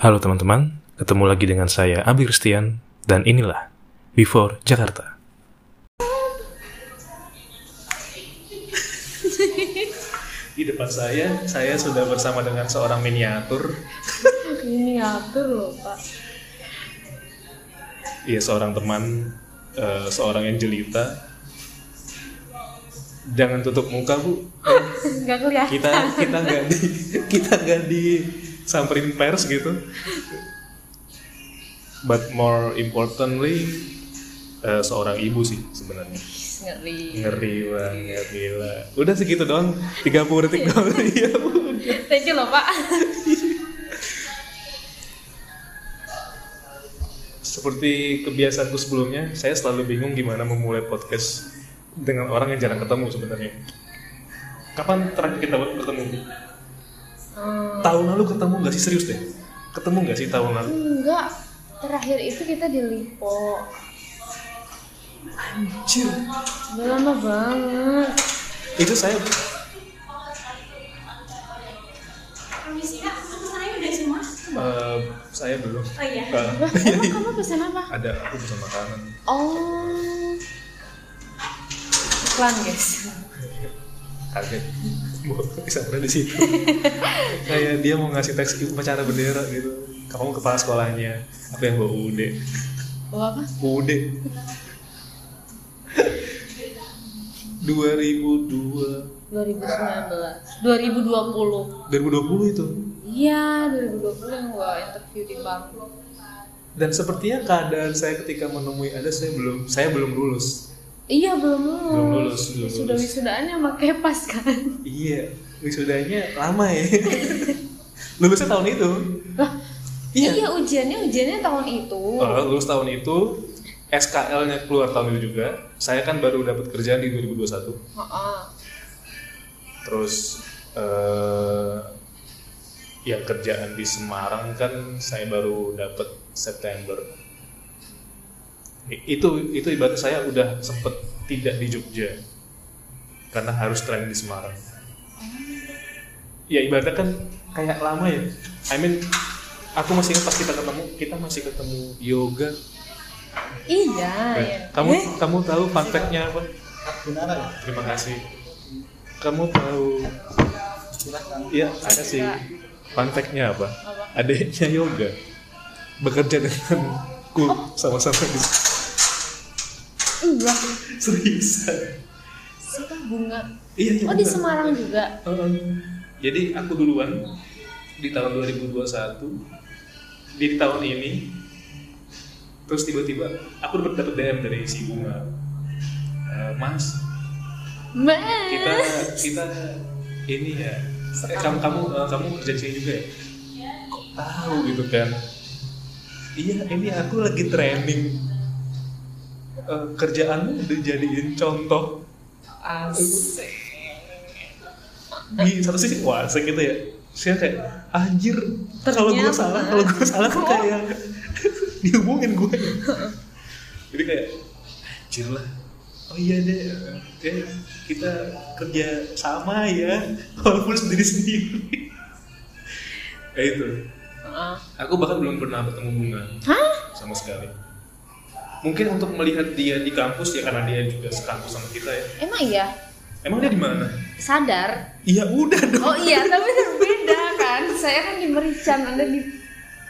Halo teman-teman, ketemu lagi dengan saya Abi Kristian dan inilah Before Jakarta. Di depan saya, saya sudah bersama dengan seorang miniatur. Miniatur loh pak. Iya, seorang teman, eh, seorang yang jelita. Jangan tutup muka bu, Nggak kelihatan. kita kita nggak di kita nggak di samperin pers gitu. But more importantly, eh, seorang ibu sih sebenarnya. Ngeri. Ngeri banget gila. Udah segitu doang. 30 detik doang. Iya, udah. Thank you loh pak. Seperti kebiasaanku sebelumnya, saya selalu bingung gimana memulai podcast dengan orang yang jarang ketemu sebenarnya. Kapan terakhir kita ketemu? Hmm, Tahun lalu ketemu nggak sih serius deh? Ketemu nggak sih tahun lalu? enggak. Terakhir itu kita di Lipo. Anjir. Udah lama banget. Itu saya eh, saya belum. Oh iya. Eh, Lah, emang kamu pesan apa? ada aku pesan makanan. Oh. Iklan guys. Kaget. Bisa di situ. Kayak dia mau ngasih teks upacara bendera gitu. Kamu kepala sekolahnya. Apa yang bawa UUD? Oh apa? UUD. 2002 2019. 2020. 2020 itu Iya, 2020 yang gua interview di bank. dan sepertinya keadaan saya ketika menemui Anda saya belum saya belum lulus Iya, belum lulus. Belum lulus, belum Sudah lulus. wisudaannya pakai pas kan. iya wisudanya lama ya lulusnya tahun itu Lah, Iya. iya. ujiannya ujiannya tahun itu. Eh, lulus tahun itu SKL-nya keluar tahun itu juga saya kan baru dapat kerjaan di 2021 Heeh. terus eh yang kerjaan di Semarang kan saya baru dapat September itu itu ibarat saya udah sempet tidak di Jogja karena harus training di Semarang ya ibaratnya kan kayak lama ya I mean aku masih ingat pas kita ketemu kita masih ketemu yoga Iya, iya. kamu Eh, kamu tahu fun fact-nya apa Benar ya? terima kasih kamu tahu. Iya, ada sih. Fun fact-nya apa? Apa? Adiknya yoga bekerja dengan ku sama-sama di enggak. seriusan. Siapa bunga? Iya, iya. Oh, di benar. Semarang juga. Heeh. jadi aku duluan di tahun 2021 di tahun ini terus tiba-tiba aku dapat dapat DM dari si bunga Eh, mas Mas. kita kita ini ya eh, kamu kamu eh, kamu kerja di sini juga ya kok tahu gitu kan iya ini aku lagi training Eh, kerjaanmu dijadiin contoh. Asik. di satu sisi wah asik gitu ya. Saya kayak anjir kalau gue salah kalau gue salah kan kayak dihubungin gue jadi kayak anjir lah. Oh iya deh ya, kita kerja sama ya walaupun sendiri sendiri. Kayak itu Heeh. aku bahkan belum pernah bertemu bunga. Hah? sama sekali mungkin untuk melihat dia di kampus ya karena dia juga sekampus sama kita ya Emang iya? emang dia di mana Sadar? iya udah dong Oh iya, tapi berbeda kan. Saya kan di Merican, Anda di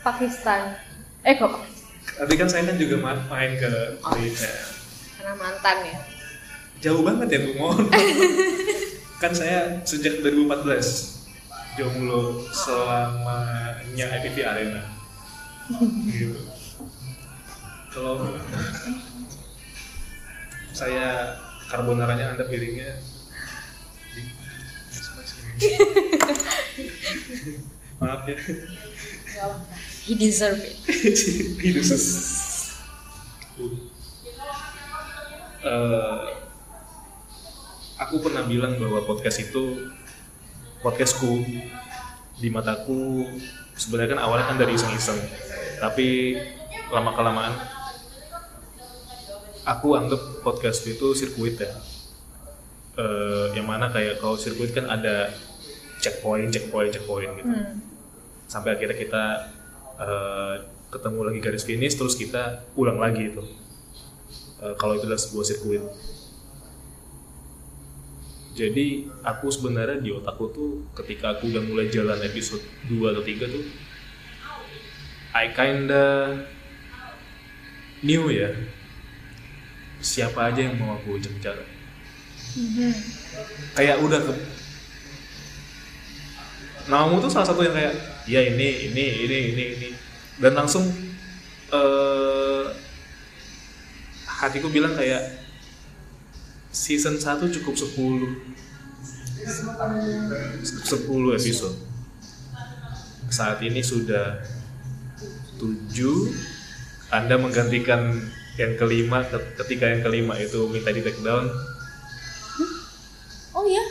Pakistan. Eh kok tapi kan saya kan juga ma- main ke Malaysia karena mantan ya. jauh banget ya bu mohon kan saya sejak 2014 jomblo selamanya IPV Arena gitu kalau saya carbonaranya anda piringnya maaf ya. He deserve it. hidup Eh, aku pernah bilang bahwa podcast itu podcastku di mataku sebenarnya kan awalnya kan dari iseng-iseng tapi lama kelamaan aku anggap podcast itu sirkuit ya. Eh, yang mana kayak kalau sirkuit kan ada checkpoint checkpoint checkpoint gitu. Hmm. sampai akhirnya kita eh, ketemu lagi garis finish terus kita ulang lagi itu. Eh, kalau itu adalah sebuah sirkuit. Jadi aku sebenarnya di otakku tuh ketika aku udah mulai jalan episode 2 atau 3 tuh I kinda knew ya siapa aja yang mau aku ajak bicara? Kayak udah ke namamu tuh salah satu yang kayak ya ini ini ini ini ini. Dan langsung eh hatiku bilang kayak season 1 cukup 10 10 episode. Saat ini sudah 7 Anda menggantikan yang kelima ketika yang kelima itu minta di take down Oh ya?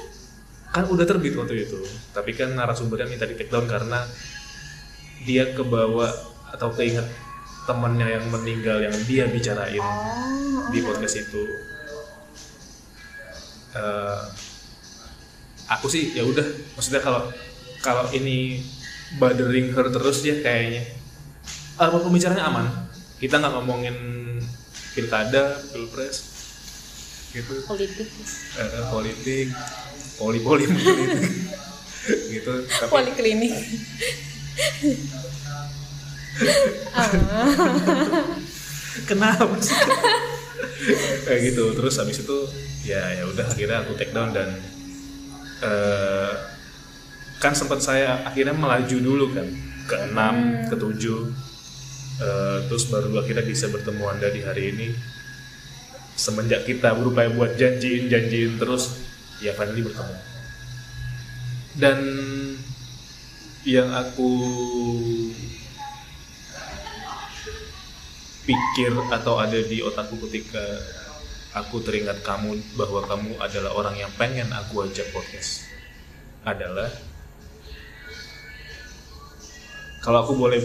kan udah terbit waktu itu tapi kan narasumbernya minta di take down karena dia kebawa atau keinget temannya yang meninggal yang dia bicarain Oh. di podcast itu. Eh, aku sih ya udah maksudnya kalau kalau ini bothering her terus ya kayaknya. Uh, pembicaranya aman. Kita nggak ngomongin pilkada pilpres gitu. Politik. eh, politik poli poli politik gitu. Tapi Poliklinik. kenapa sih? Kayak gitu. Terus habis itu ya ya udah akhirnya aku take down dan eh, kan sempat saya akhirnya melaju dulu kan ke enam ke tujuh Eh, terus baru akhirnya bisa bertemu anda di hari ini. Semenjak kita berupaya buat janjiin janjiin terus ya finally bertemu. Dan yang aku pikir atau ada di otakku ketika aku teringat kamu bahwa kamu adalah orang yang pengen aku ajak podcast adalah kalau aku boleh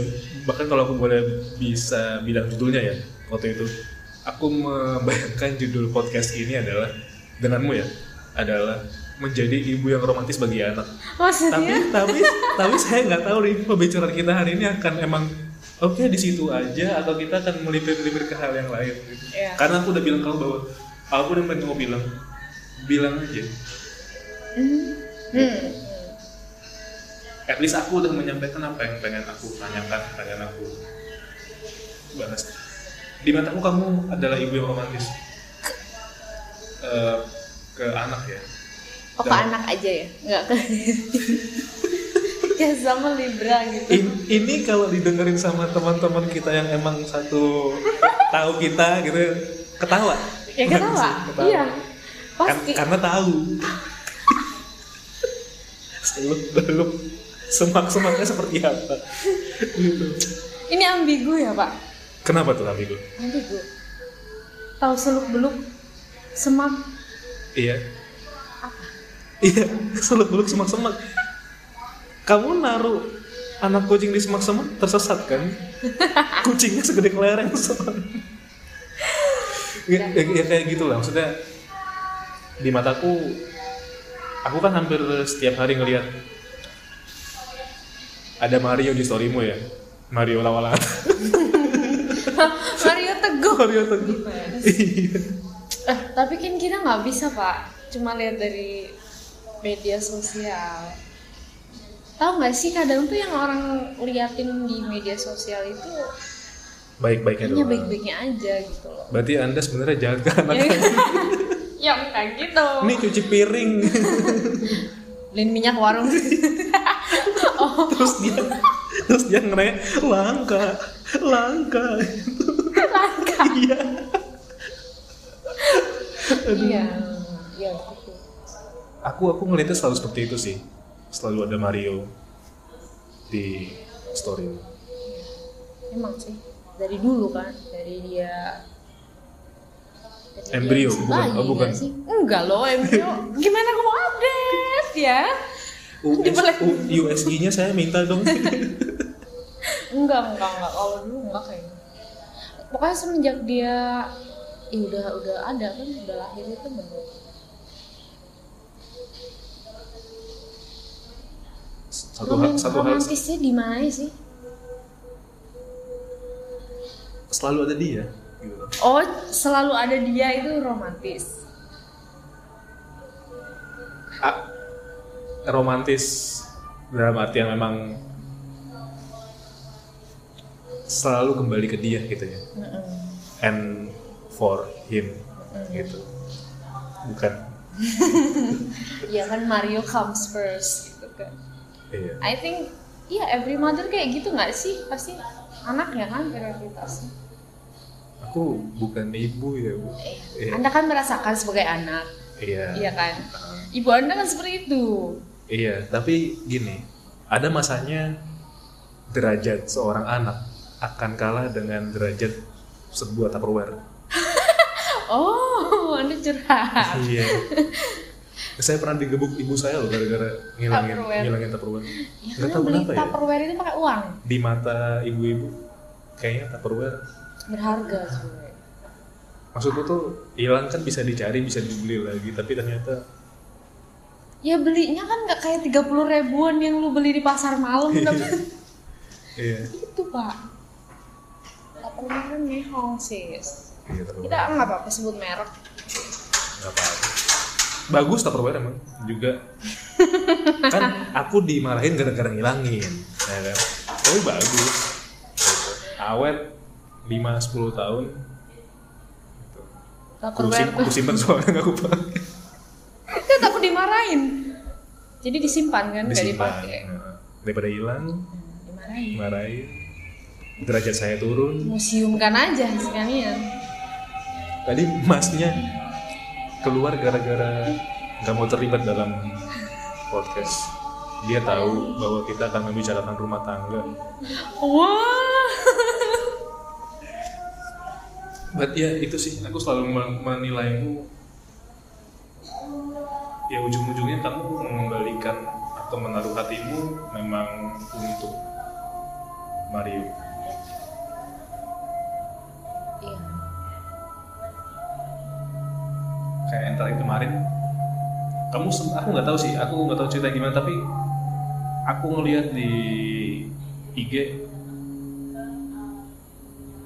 bahkan kalau aku boleh bisa bilang judulnya ya waktu itu aku membayangkan judul podcast ini adalah denganmu ya adalah menjadi ibu yang romantis bagi anak tapi Maksudnya? tapi tapi saya nggak tahu nih pembicaraan kita hari ini akan emang oke di situ aja atau kita akan melipir-lipir ke hal yang lain gitu. Iya. karena aku udah bilang kamu bahwa aku udah pengen mau bilang bilang aja Hmm. At least aku udah menyampaikan apa yang pengen aku tanyakan pengen aku bahas di mataku kamu adalah ibu yang romantis. Eh, ke anak ya? Oh ke anak aja ya? Nggak ke Kayak sama Libra gitu. In- ini kalau didengerin sama teman-teman kita yang emang satu tahu kita gitu ketawa. Ya ketawa? Ketawa. Iya. Kan- Pasti. karena tahu. Seluk beluk semak semaknya seperti apa? Gitu. Ini ambigu ya pak? kenapa tuh ambigu? Ambigu. Tahu seluk beluk Semak? Iya. Iya seluk beluk semak semak kamu naruh anak kucing di semak semak tersesat kan? Kucingnya segede kelereng soalnya. ya, ya, ya kayak gitu lah. Maksudnya di mataku aku kan hampir setiap hari ngelihat ada Mario di storymu ya? Mario lawala Mario Teguh. Mario teguh. Iya. Eh, tapi kan kita nggak bisa pak. Cuma lihat dari media sosial. Tahu nggak sih kadang tuh yang orang liatin di media sosial itu baik-baiknya hanya doang. baik-baiknya aja gitu loh. Berarti anda sebenarnya jahat ke anak ya bukan gitu. Ini cuci piring beliin minyak warung. Oh. Terus dia terus dia ngerek langka langka. Langka. Iya. Iya. Iya gitu. Aku aku ngeliatnya selalu seperti itu sih. Selalu ada Mario di story. Emang sih. Dari dulu kan dari dia dari dia Embrio, bukan- bayi oh, bukan. nggak sih. Enggak loh embrio gimana kamu update ya US. USG-nya saya minta dong enggak enggak enggak kalau dulu enggak kayaknya pokoknya semenjak dia ya udah udah ada kan udah lahir itu baru satu hal Roman- satu hal romantisnya di mana sih selalu ada dia gitu. Oh, selalu ada dia itu romantis. Ah, romantis dalam artian memang selalu kembali ke dia gitu ya. And for him gitu. Bukan. Iya kan Mario comes first gitu kan. iya. I think iya every mother kayak gitu nggak sih? Pasti anaknya kan prioritasnya. aku bukan ibu ya bu. Eh, Iya. Anda kan merasakan sebagai anak, iya. Iya kan? Ibu Anda kan seperti itu. Iya tapi gini ada masanya derajat seorang anak akan kalah dengan derajat sebuah tupperware Oh, Anda curhat. iya saya pernah digebuk ibu saya loh gara-gara ngilangin Tupperware. ngilangin tupperware Ya nggak kan tahu beli kenapa ya Tupperware itu pakai uang. di mata ibu-ibu kayaknya tupperware Berharga sebenarnya. maksudku tuh hilang kan bisa dicari bisa dibeli lagi tapi ternyata Ya belinya kan nggak kayak 30 ribuan yang lu beli di pasar malam tapi iya itu pak. Tupperware kan mehong sis. iya Kita nggak apa-apa sebut merek. nggak apa-apa bagus tupperware emang juga kan aku dimarahin gara-gara ngilangin ya kan tapi bagus Gitu. awet 5-10 tahun Gitu. Aku simpen soalnya nggak aku pakai Kan aku dimarahin. Jadi disimpan kan, nggak disimpan dipakai. Daripada hilang Dimarahin. dimarahin derajat saya turun Museumkan aja sekalian. tadi masnya keluar gara-gara nggak mau terlibat dalam podcast dia tahu bahwa kita akan membicarakan rumah tangga Wah. but ya itu sih aku selalu men- menilaimu ya ujung-ujungnya kamu mengembalikan atau menaruh hatimu memang untuk Mario Iya. kayak yang terakhir kemarin kamu aku nggak tahu sih aku nggak tahu cerita gimana tapi aku ngelihat di IG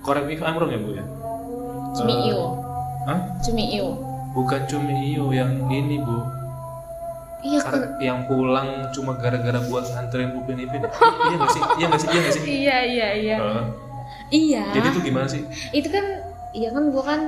correct me if I'm wrong ya bu ya Cumi Eh, iyo. Hah? Cumi iyo. bukan cumi iyo yang ini bu Iya Karena kan. yang pulang cuma gara-gara buat nganterin Upin Ipin ya? iya nggak sih iya nggak sih iya nggak sih Iya iya iya. Eh, Iya. jadi itu gimana sih itu kan iya kan gua kan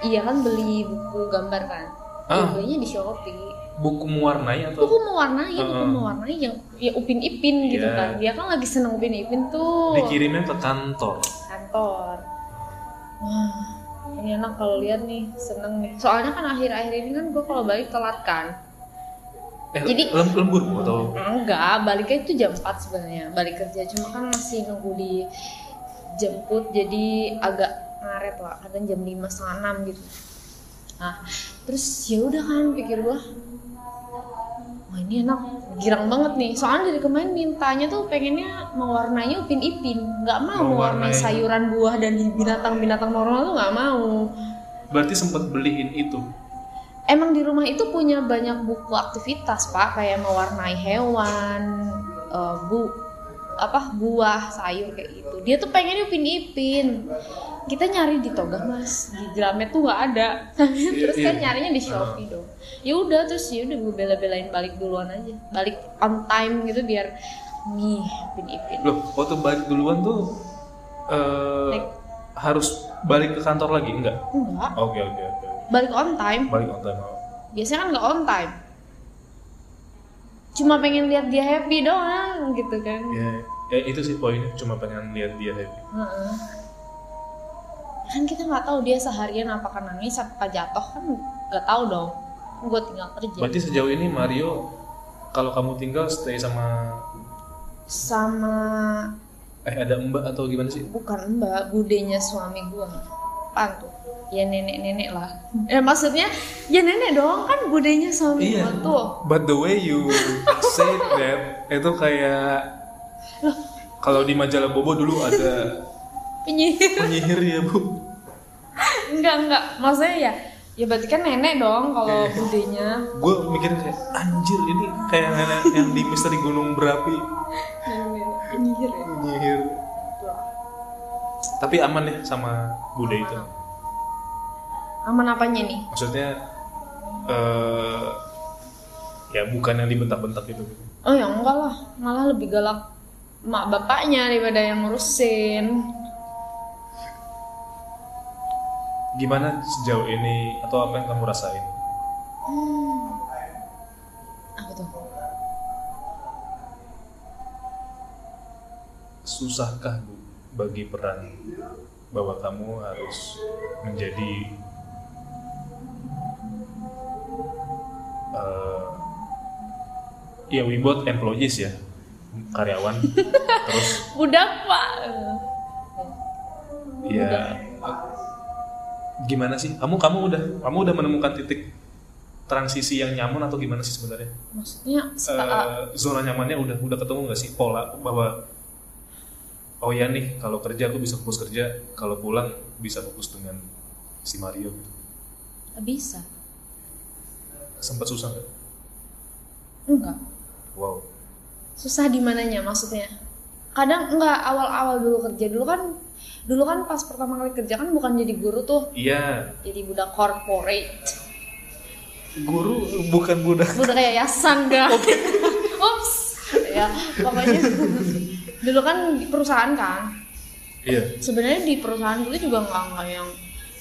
iya kan beli buku gambar kan. Ah. Belinya di Shopee. buku mewarnai atau Buku mewarnai, buku Heeh. mewarnai yang ya Upin Ipin gitu Iya. kan. Dia kan lagi seneng Upin Ipin tuh. dikirimnya ke kantor kantor. Wah, ini anak kalau lihat nih seneng nih. Soalnya kan akhir-akhir ini kan gue kalau balik telat kan. Eh Jadi- lem- lembur bu atau Enggak, baliknya itu jam 4 sebenarnya. Balik kerja cuma kan masih nunggu di jemput jadi agak ngaret lah. Kadang jam 5 setengah 6 gitu. Nah, terus ya udah kan pikir gua Wah ini enak, girang banget nih. Soalnya dari kemarin mintanya tuh pengennya mewarnainya upin ipin, nggak mau mewarnai Mewarnai. sayuran buah dan binatang-binatang normal tuh nggak mau. berarti sempat beliin itu Emang di rumah itu punya banyak buku aktivitas pak, kayak mewarnai hewan, eh, bu, apa buah, sayur kayak gitu. Dia tuh pengennya upin ipin. Kita nyari di Toga mas, di Gramet tuh nggak ada. terus kan iya. nyarinya di Shopee dong. Ya udah terus ya udah gue bela-belain balik duluan aja, balik on time gitu biar nih upin ipin. loh waktu balik duluan tuh Naik. harus balik ke kantor lagi enggak Enggak, oke oke oke balik on time. balik on time biasanya kan nggak on time. Cuma pengen lihat dia happy doang gitu kan. Ya, ya itu sih poinnya cuma pengen lihat dia happy. Heeh. kan kita nggak tahu dia seharian apakah nangis apa jatuh kan nggak tahu dong. Gue tinggal kerja. Berarti sejauh ini Mario kalau kamu tinggal stay sama sama eh ada mbak atau gimana sih? Bukan mbak budenya suami gue pan tuh ya nenek-nenek lah. Ya maksudnya ya nenek dong kan budenya suami Iya. gue tuh. But the way you say that itu kayak kalau di majalah Bobo dulu ada penyihir. penyihir ya bu. Enggak enggak. Maksudnya ya ya berarti kan nenek dong kalau Iya. budenya. Gue mikir kayak anjir ini kayak nenek yang di misteri gunung berapi. Penyihir ya? Penyihir. Tapi aman ya sama Bude itu. Aman apanya nih? Maksudnya eh ya bukan yang dibentak-bentak itu. oh ya enggak lah. Malah lebih galak mak bapaknya daripada yang ngurusin. Gimana sejauh ini? Atau apa yang kamu rasain? apa tuh? Susahkah Bu bagi peran bahwa kamu harus menjadi eh ya we both employees ya karyawan. Terus budak pak. Ya gimana sih? Kamu kamu udah kamu udah menemukan titik transisi yang nyaman atau gimana sih sebenarnya? Maksudnya Eh, zona nyamannya udah udah ketemu nggak sih? Pola bahwa oh ya nih kalau kerja aku bisa fokus kerja. Kalau pulang bisa fokus dengan si Mario gitu. Bisa sempat susah nggak? Enggak. Wow. Susah di mananya maksudnya? Kadang enggak awal-awal dulu kerja. Dulu kan dulu kan pas pertama kali kerja kan bukan jadi guru tuh. Iya. Jadi budak corporate. Guru bukan budak. Budak yayasan gak ups ya pokoknya. Dulu kan perusahaan kan. Iya. Sebenarnya di perusahaan dulu juga nggak nggak yang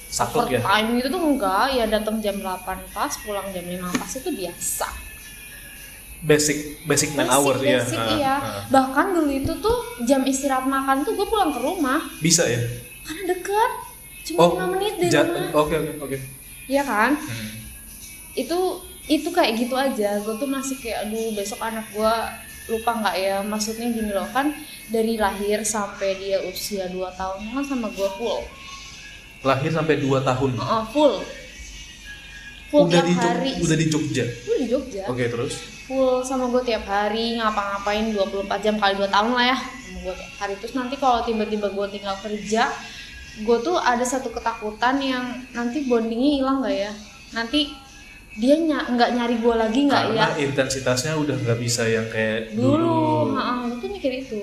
saklek ya? overtime gitu tuh enggak ya datang jam 8 pas pulang jam 5 pas itu biasa. Basic basic man hour ya basic, Ah, iya. ah. bahkan dulu itu tuh jam istirahat makan tuh gue pulang ke rumah. Bisa ya? Karena deket cuma oh 5 menit dari rumah. oke oke oke. Iya kan? Hmm. itu itu kayak gitu aja. Gue tuh masih kayak aduh besok anak gue lupa nggak ya? Maksudnya gini loh kan dari lahir sampai dia usia 2 tahun kan sama gue full lahir sampai 2 tahun. Uh, full. Full udah tiap di hari. udah di Jogja? Full di Jogja. Oke terus? Full sama gue tiap hari ngapa-ngapain 24 jam kali 2 tahun lah ya sama gue tiap hari. Terus nanti kalau tiba-tiba gue tinggal kerja gue tuh ada satu ketakutan yang nanti bondingnya hilang nggak ya? Nanti dia ny- nggak nyari gue lagi nggak ya? karena intensitasnya udah nggak bisa yang kayak dulu. Dulu, gue tuh mikir itu.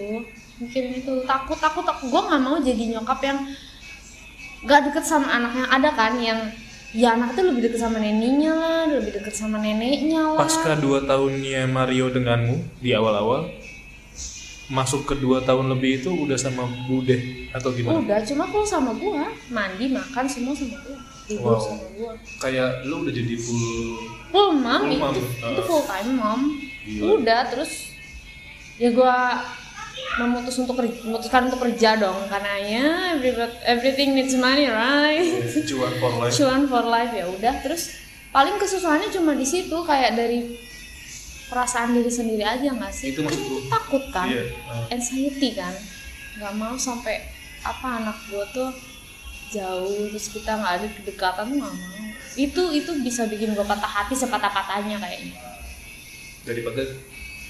Mikirin itu. Takut takut takut. Gue nggak mau jadi nyokap yang nggak deket sama anaknya ada kan yang ya anak tuh lebih deket sama neneknya lah lebih deket sama neneknya lah pasca dua tahunnya Mario denganmu di awal-awal masuk ke dua tahun lebih itu udah sama Bude atau gimana Udah, cuma kalau sama gua, mandi, makan semua sama gua. Tidur Wow. sama gua. kayak lu udah jadi full Full mom, Full itu, mom, itu uh. full time mom. Gila. Udah, terus ya gua memutus untuk memutuskan untuk kerja dong karena ya everything needs money right? Cuan for life. Cuan for life ya udah. Terus paling kesusahannya cuma di situ kayak dari perasaan diri sendiri aja nggak sih? Itu Kan gua. takut kan? Iya, uh. anxiety kan? Nggak mau sampai apa anak gue tuh jauh terus kita nggak ada kedekatan tuh nggak mau. Itu itu bisa bikin gue patah hati sepatah-patahnya kayaknya. Daripada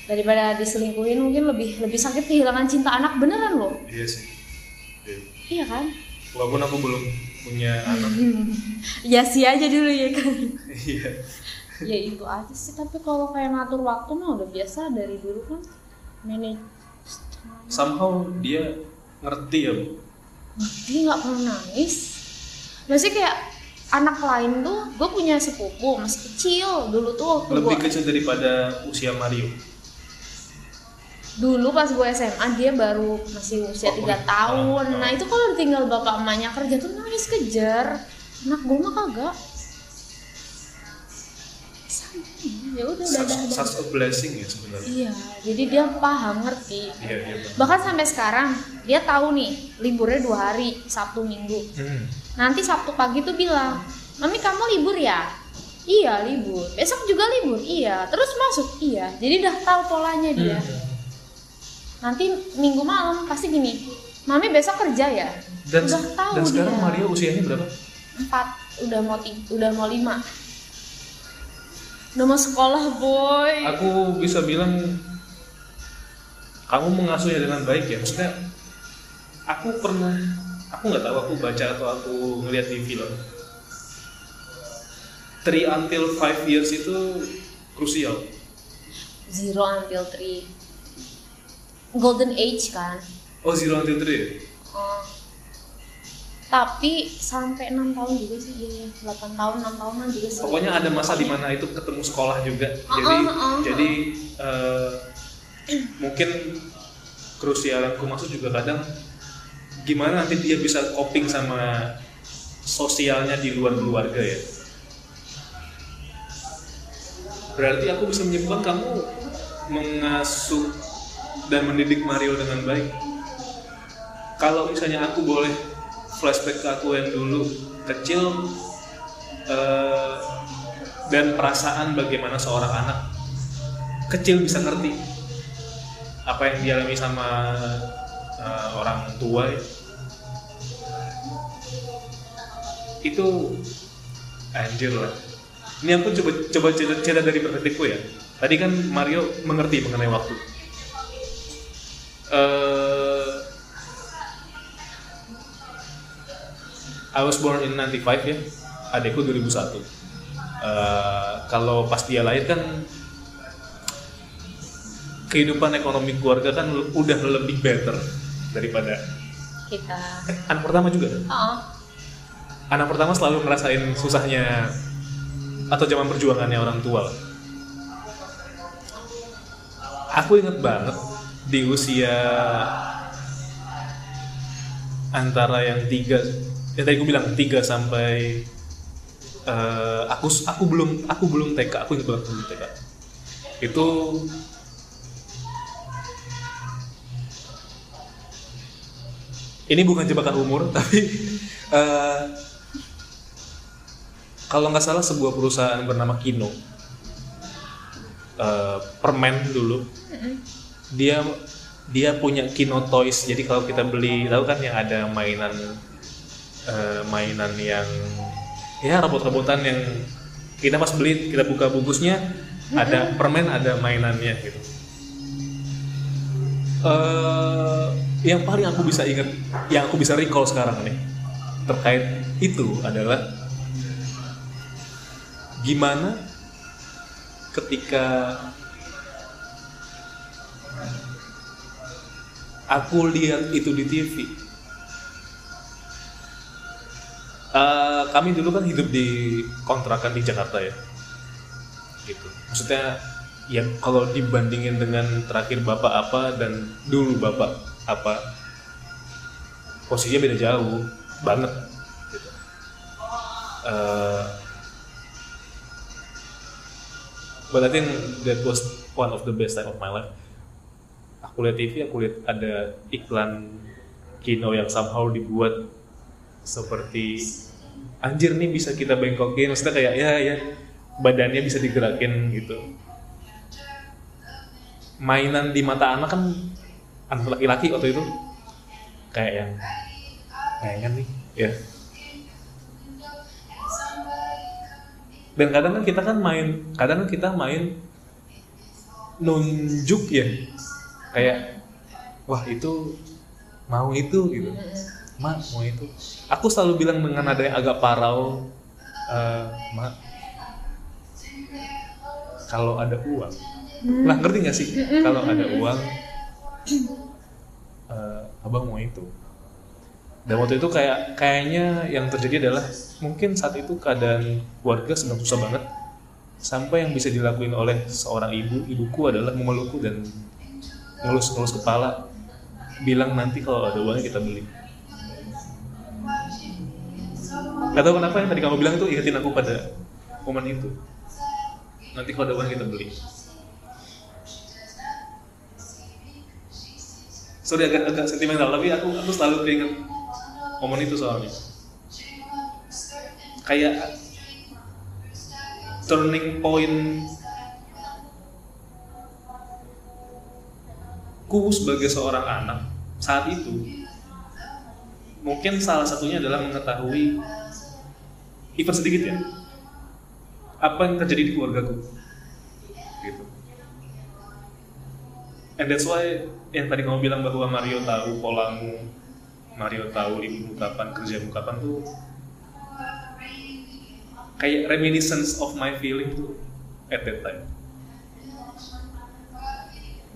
daripada diselingkuhin mungkin lebih lebih sakit kehilangan cinta anak beneran loh iya sih. Iya. iya kan? Walaupun aku belum punya anak. Ya sih aja dulu ya kan? Iya. Ya itu aja sih tapi kalau kayak ngatur waktu mah udah biasa dari dulu kan. Manage. Somehow dia ngerti ya bu. Dia nggak pernah nangis. Maksudnya kayak anak lain tuh gue punya sepupu masih kecil. Dulu tuh waktu lebih gue kecil daripada usia Mario dulu pas gue SMA dia baru masih usia Oh, tiga oh, tahun. Nah itu kalau ditinggal bapak emaknya kerja tuh nangis kejar. Anak gue mah kagak. Ya udah such, a blessing ya sebenarnya. Iya jadi dia paham ngerti. Iya iya Bang. bahkan sampai sekarang dia tahu nih liburnya dua hari Sabtu Minggu. Hmm. nanti Sabtu pagi tuh bilang mami kamu libur ya? Iya libur. Besok juga libur? Iya. Terus masuk? Iya. Jadi udah tahu polanya dia. Hmm. Nanti minggu malam pasti gini mami besok kerja ya? Dan udah tahu dan sekarang dia. Mario usianya berapa? Empat udah mau udah mau lima. Udah mau sekolah boy. Aku bisa bilang kamu mengasuhnya dengan baik ya. Maksudnya aku pernah aku nggak tahu aku baca atau aku ngeliat di film. Three until five years itu krusial. Zero until three golden age kan. Oh zero until three. Ya? oh. Tapi sampai enam tahun juga sih iya 8 tahun 6 tahunan juga sih. Pokoknya ada masa di mana itu ketemu sekolah juga. Uh-uh, jadi uh-uh. jadi eh, mungkin krusialanku maksud juga kadang gimana nanti dia bisa coping sama sosialnya di luar keluarga ya? Berarti aku bisa menyimpulkan kamu mengasuh dan mendidik Mario dengan baik. Kalau misalnya aku boleh flashback ke aku yang dulu kecil eh, dan perasaan bagaimana seorang anak kecil bisa ngerti apa yang dialami sama eh, orang tua ya. itu anjir lah. Ini aku coba coba cerita dari perspektifku ya. Tadi kan Mario mengerti mengenai waktu Eh, I was born in 95 ya. Adekku 2001 Eh, kalau pas dia lahir kan kehidupan ekonomi keluarga kan udah lebih better daripada kita. Eh, anak pertama juga? Kan? oh anak pertama selalu ngerasain susahnya atau zaman perjuangannya orang tua. Aku inget banget di usia antara yang tiga ya tadi aku bilang tiga sampai eh, aku aku belum aku belum TK aku inget banget belum TK itu ini bukan jebakan umur tapi eh, kalau nggak salah sebuah perusahaan bernama Kino eh, permen dulu dia dia punya Kino Toys. Jadi kalau kita beli tahu kan yang ada mainan eh, mainan yang ya robot-robotan yang kita pas beli kita buka bungkusnya ada permen ada mainannya gitu. Eh yang paling aku bisa ingat, yang aku bisa recall sekarang nih terkait itu adalah gimana ketika aku lihat itu di TV. Eh, kami dulu kan hidup di kontrakan di Jakarta ya, gitu. Maksudnya ya kalau dibandingin dengan terakhir bapak apa dan dulu bapak apa posisinya beda jauh banget gitu. Eh, but I think that was one of the best time of my life aku lihat TV aku lihat ada iklan Kino yang somehow dibuat seperti anjir nih bisa kita bengkokin. Maksudnya kayak ya ya badannya bisa digerakin gitu. Mainan di mata anak kan anak laki-laki waktu itu. Kayak yang mainan nih ya. Dan kadang kan kita kan main kadang kan kita main nunjuk ya kayak wah itu mau itu gitu. Mak mau itu. Aku selalu bilang dengan ada yang agak parau eh, mak kalau ada uang. Lah ngerti nggak sih? Kalau ada uang eh, abang mau itu. Dan waktu itu kayak kayaknya yang terjadi adalah mungkin saat itu keadaan keluarga sedang susah banget. Sampai yang bisa dilakuin oleh seorang ibu ibuku adalah memelukku dan ngelus-ngelus kepala bilang nanti kalau ada uangnya kita beli. Gak tau kenapa yang tadi kamu bilang itu ingetin aku pada momen itu. Nanti kalau ada uang kita beli. Sorry agak agak sentimental tapi aku aku selalu keinget momen itu soalnya. Kayak turning point ku sebagai seorang anak saat itu mungkin salah satunya adalah mengetahui even sedikit ya apa yang terjadi di keluargaku gitu. And that's why yang tadi kamu bilang bahwa Mario tahu polamu Mario tahu ibu kapan kerja kapan tuh kayak reminiscence of my feeling tuh at that time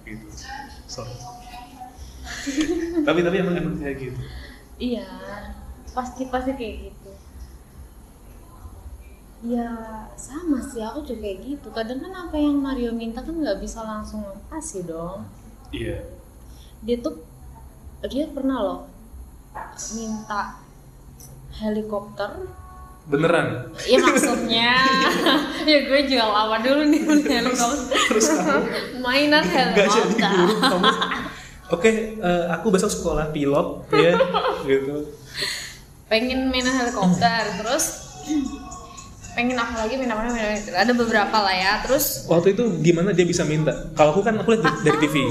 gitu sorry tapi tapi emang emang kayak gitu? Iya pasti pasti kayak gitu. Ya sama sih aku juga kayak gitu. Kadang kan apa yang Mario minta kan nggak bisa langsung kasih dong. Iya. Dia tuh dia pernah loh minta helikopter beneran? Ya maksudnya. Ya gue juga lama dulu nih? Mainan jadi helikopter guru kamu oke eh, aku besok sekolah pilot ya gitu. Pengen main helikopter terus pengen apa lagi main apa main apa ada beberapa lah ya terus waktu itu gimana dia bisa minta? Kalau aku kan aku lihat dari, TV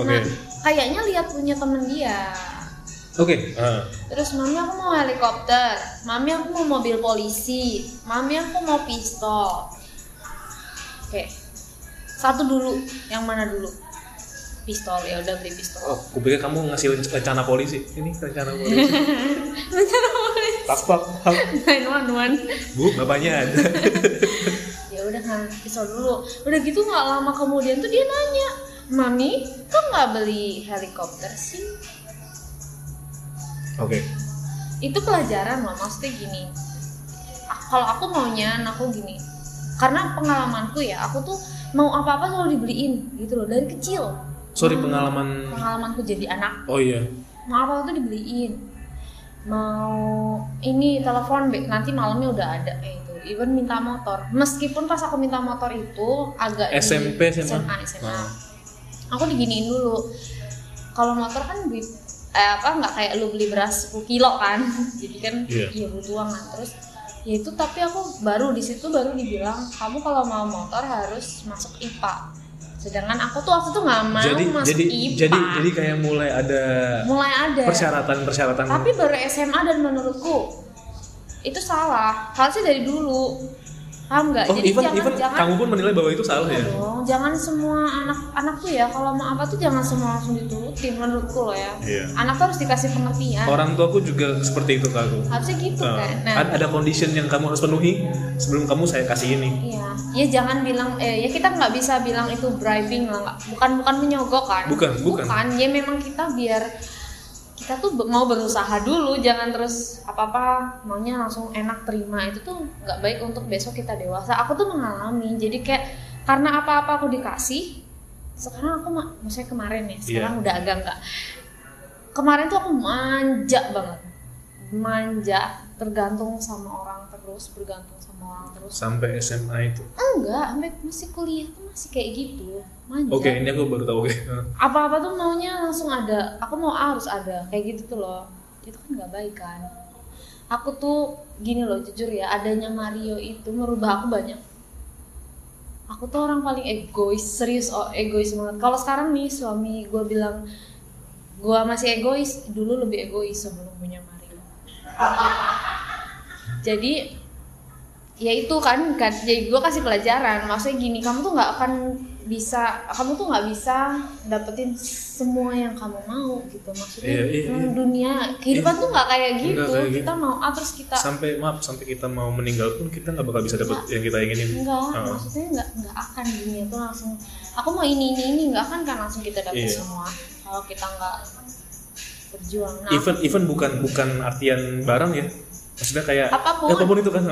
oke. Nah, kayaknya lihat punya temen dia oke. Ah. terus mami aku mau helikopter. Mami aku mau mobil polisi. Mami aku mau pistol. Oke. Satu dulu. Yang mana dulu? Pistol. Ya udah beli pistol. Oh aku pikir kamu ngasih rencana polisi. Ini rencana polisi. Rencana polisi. Pak pak pak. nine one one. Bu bapaknya ada. Ya udah kan pistol dulu. Udah gitu nggak lama kemudian tuh dia nanya mami kok nggak beli helikopter sih oke. Itu pelajaran loh maksudnya gini. Kalau aku maunya aku gini. Karena pengalamanku ya aku tuh mau apa apa selalu dibeliin gitu loh dari kecil. Sorry pengalaman pengalamanku jadi anak. Oh iya. Mau apa tuh dibeliin. Mau ini telepon nanti malamnya udah ada kayak itu even minta motor. Meskipun pas aku minta motor itu agak di- SMP, SMA? SMA, SMA. Ah. aku diginiin dulu. Kalau motor kan duit eh, apa nggak kayak lu beli beras 10 kilo kan? Jadi kan Iya. iya butuh uang kan. Terus ya itu tapi aku baru di situ baru dibilang kamu kalau mau motor harus masuk IPA sedangkan aku tuh waktu itu nggak mau jadi masuk jadi IPA jadi jadi kayak mulai ada mulai ada. persyaratan persyaratan tapi baru SMA dan menurutku itu salah. Harusnya dari dulu paham nggak? Oh jadi even jangan even jangan kamu pun menilai bahwa itu salah ya? Dong jangan semua anak anak tuh ya kalau mau apa tuh jangan semua langsung diturutin menurutku loh ya. Iya. anak tuh harus dikasih pengertian. Orang tuaku juga seperti itu ke aku harusnya gitu Nah, kan? Nah. ad- ada condition yang kamu harus penuhi sebelum kamu saya kasih ini. Iya. Ya jangan bilang eh ya kita nggak bisa bilang itu bribing lah nggak bukan bukan menyogok kan? Bukan, bukan. ya memang kita biar kita tuh mau berusaha dulu jangan terus apa apa maunya langsung enak terima. Itu tuh nggak baik untuk besok kita dewasa. Aku tuh mengalami jadi kayak karena apa apa aku dikasih sekarang aku ma- maksudnya kemarin ya sekarang Iya. udah agak enggak kemarin tuh aku manja banget. Manja tergantung sama orang terus bergantung sama orang terus. Sampai SMA itu? Enggak sampai masih kuliah tuh masih kayak gitu manja. Oke ini aku baru tahu oke. Apa-apa tuh maunya langsung ada aku mau A harus ada kayak gitu tuh loh. Itu kan nggak baik kan. Aku tuh gini loh jujur ya adanya Mario itu merubah aku banyak. Aku tuh orang paling egois serius oh egois banget. Kalau sekarang nih suami gue bilang gue masih egois dulu lebih egois sebelum punya Mario jadi ya itu kan, kan jadi gue kasih pelajaran. Maksudnya gini kamu tuh nggak akan bisa kamu tuh nggak bisa dapetin semua yang kamu mau gitu. Maksudnya Iya, iya, hmm, iya. dunia kehidupan tuh nggak kayak gitu. Nggak kayak gitu. kita mau ah terus kita sampai maaf sampai kita mau meninggal pun kita nggak bakal bisa dapat yang kita inginin. Enggak Ah. maksudnya nggak nggak akan dunia tuh langsung aku mau ini ini ini nggak akan kan langsung kita dapet Iya. semua. Kalau kita nggak berjuang. Nah even even bukan bukan artian barang ya maksudnya kayak Apa pun. apa pun itu kan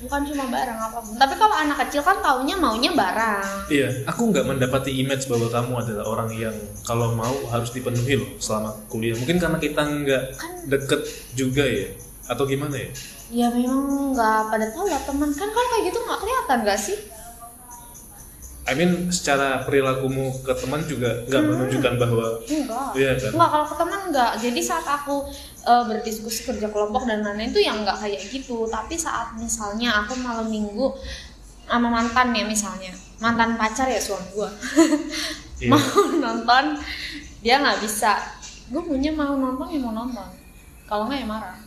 bukan cuma barang apa pun tapi kalau anak kecil kan taunya maunya barang Iya, aku nggak mendapati image bahwa kamu adalah orang yang kalau mau harus dipenuhi loh selama kuliah. Mungkin karena kita nggak Kan- deket juga ya, atau gimana ya? ya memang nggak pada tahu lah teman kan kalau kayak gitu nggak kelihatan nggak sih I mean, secara perilakumu ke teman juga nggak menunjukkan bahwa enggak Iya kan? enggak kalau ke teman enggak jadi saat aku eh, berdiskusi kerja kelompok dan lain-lain itu yang enggak kayak gitu. Tapi saat misalnya aku malam minggu sama mantan ya misalnya mantan pacar ya suami gua. Iya. mau nonton dia nggak bisa. Gue punya mau nonton ya mau nonton. Kalau nggak ya marah.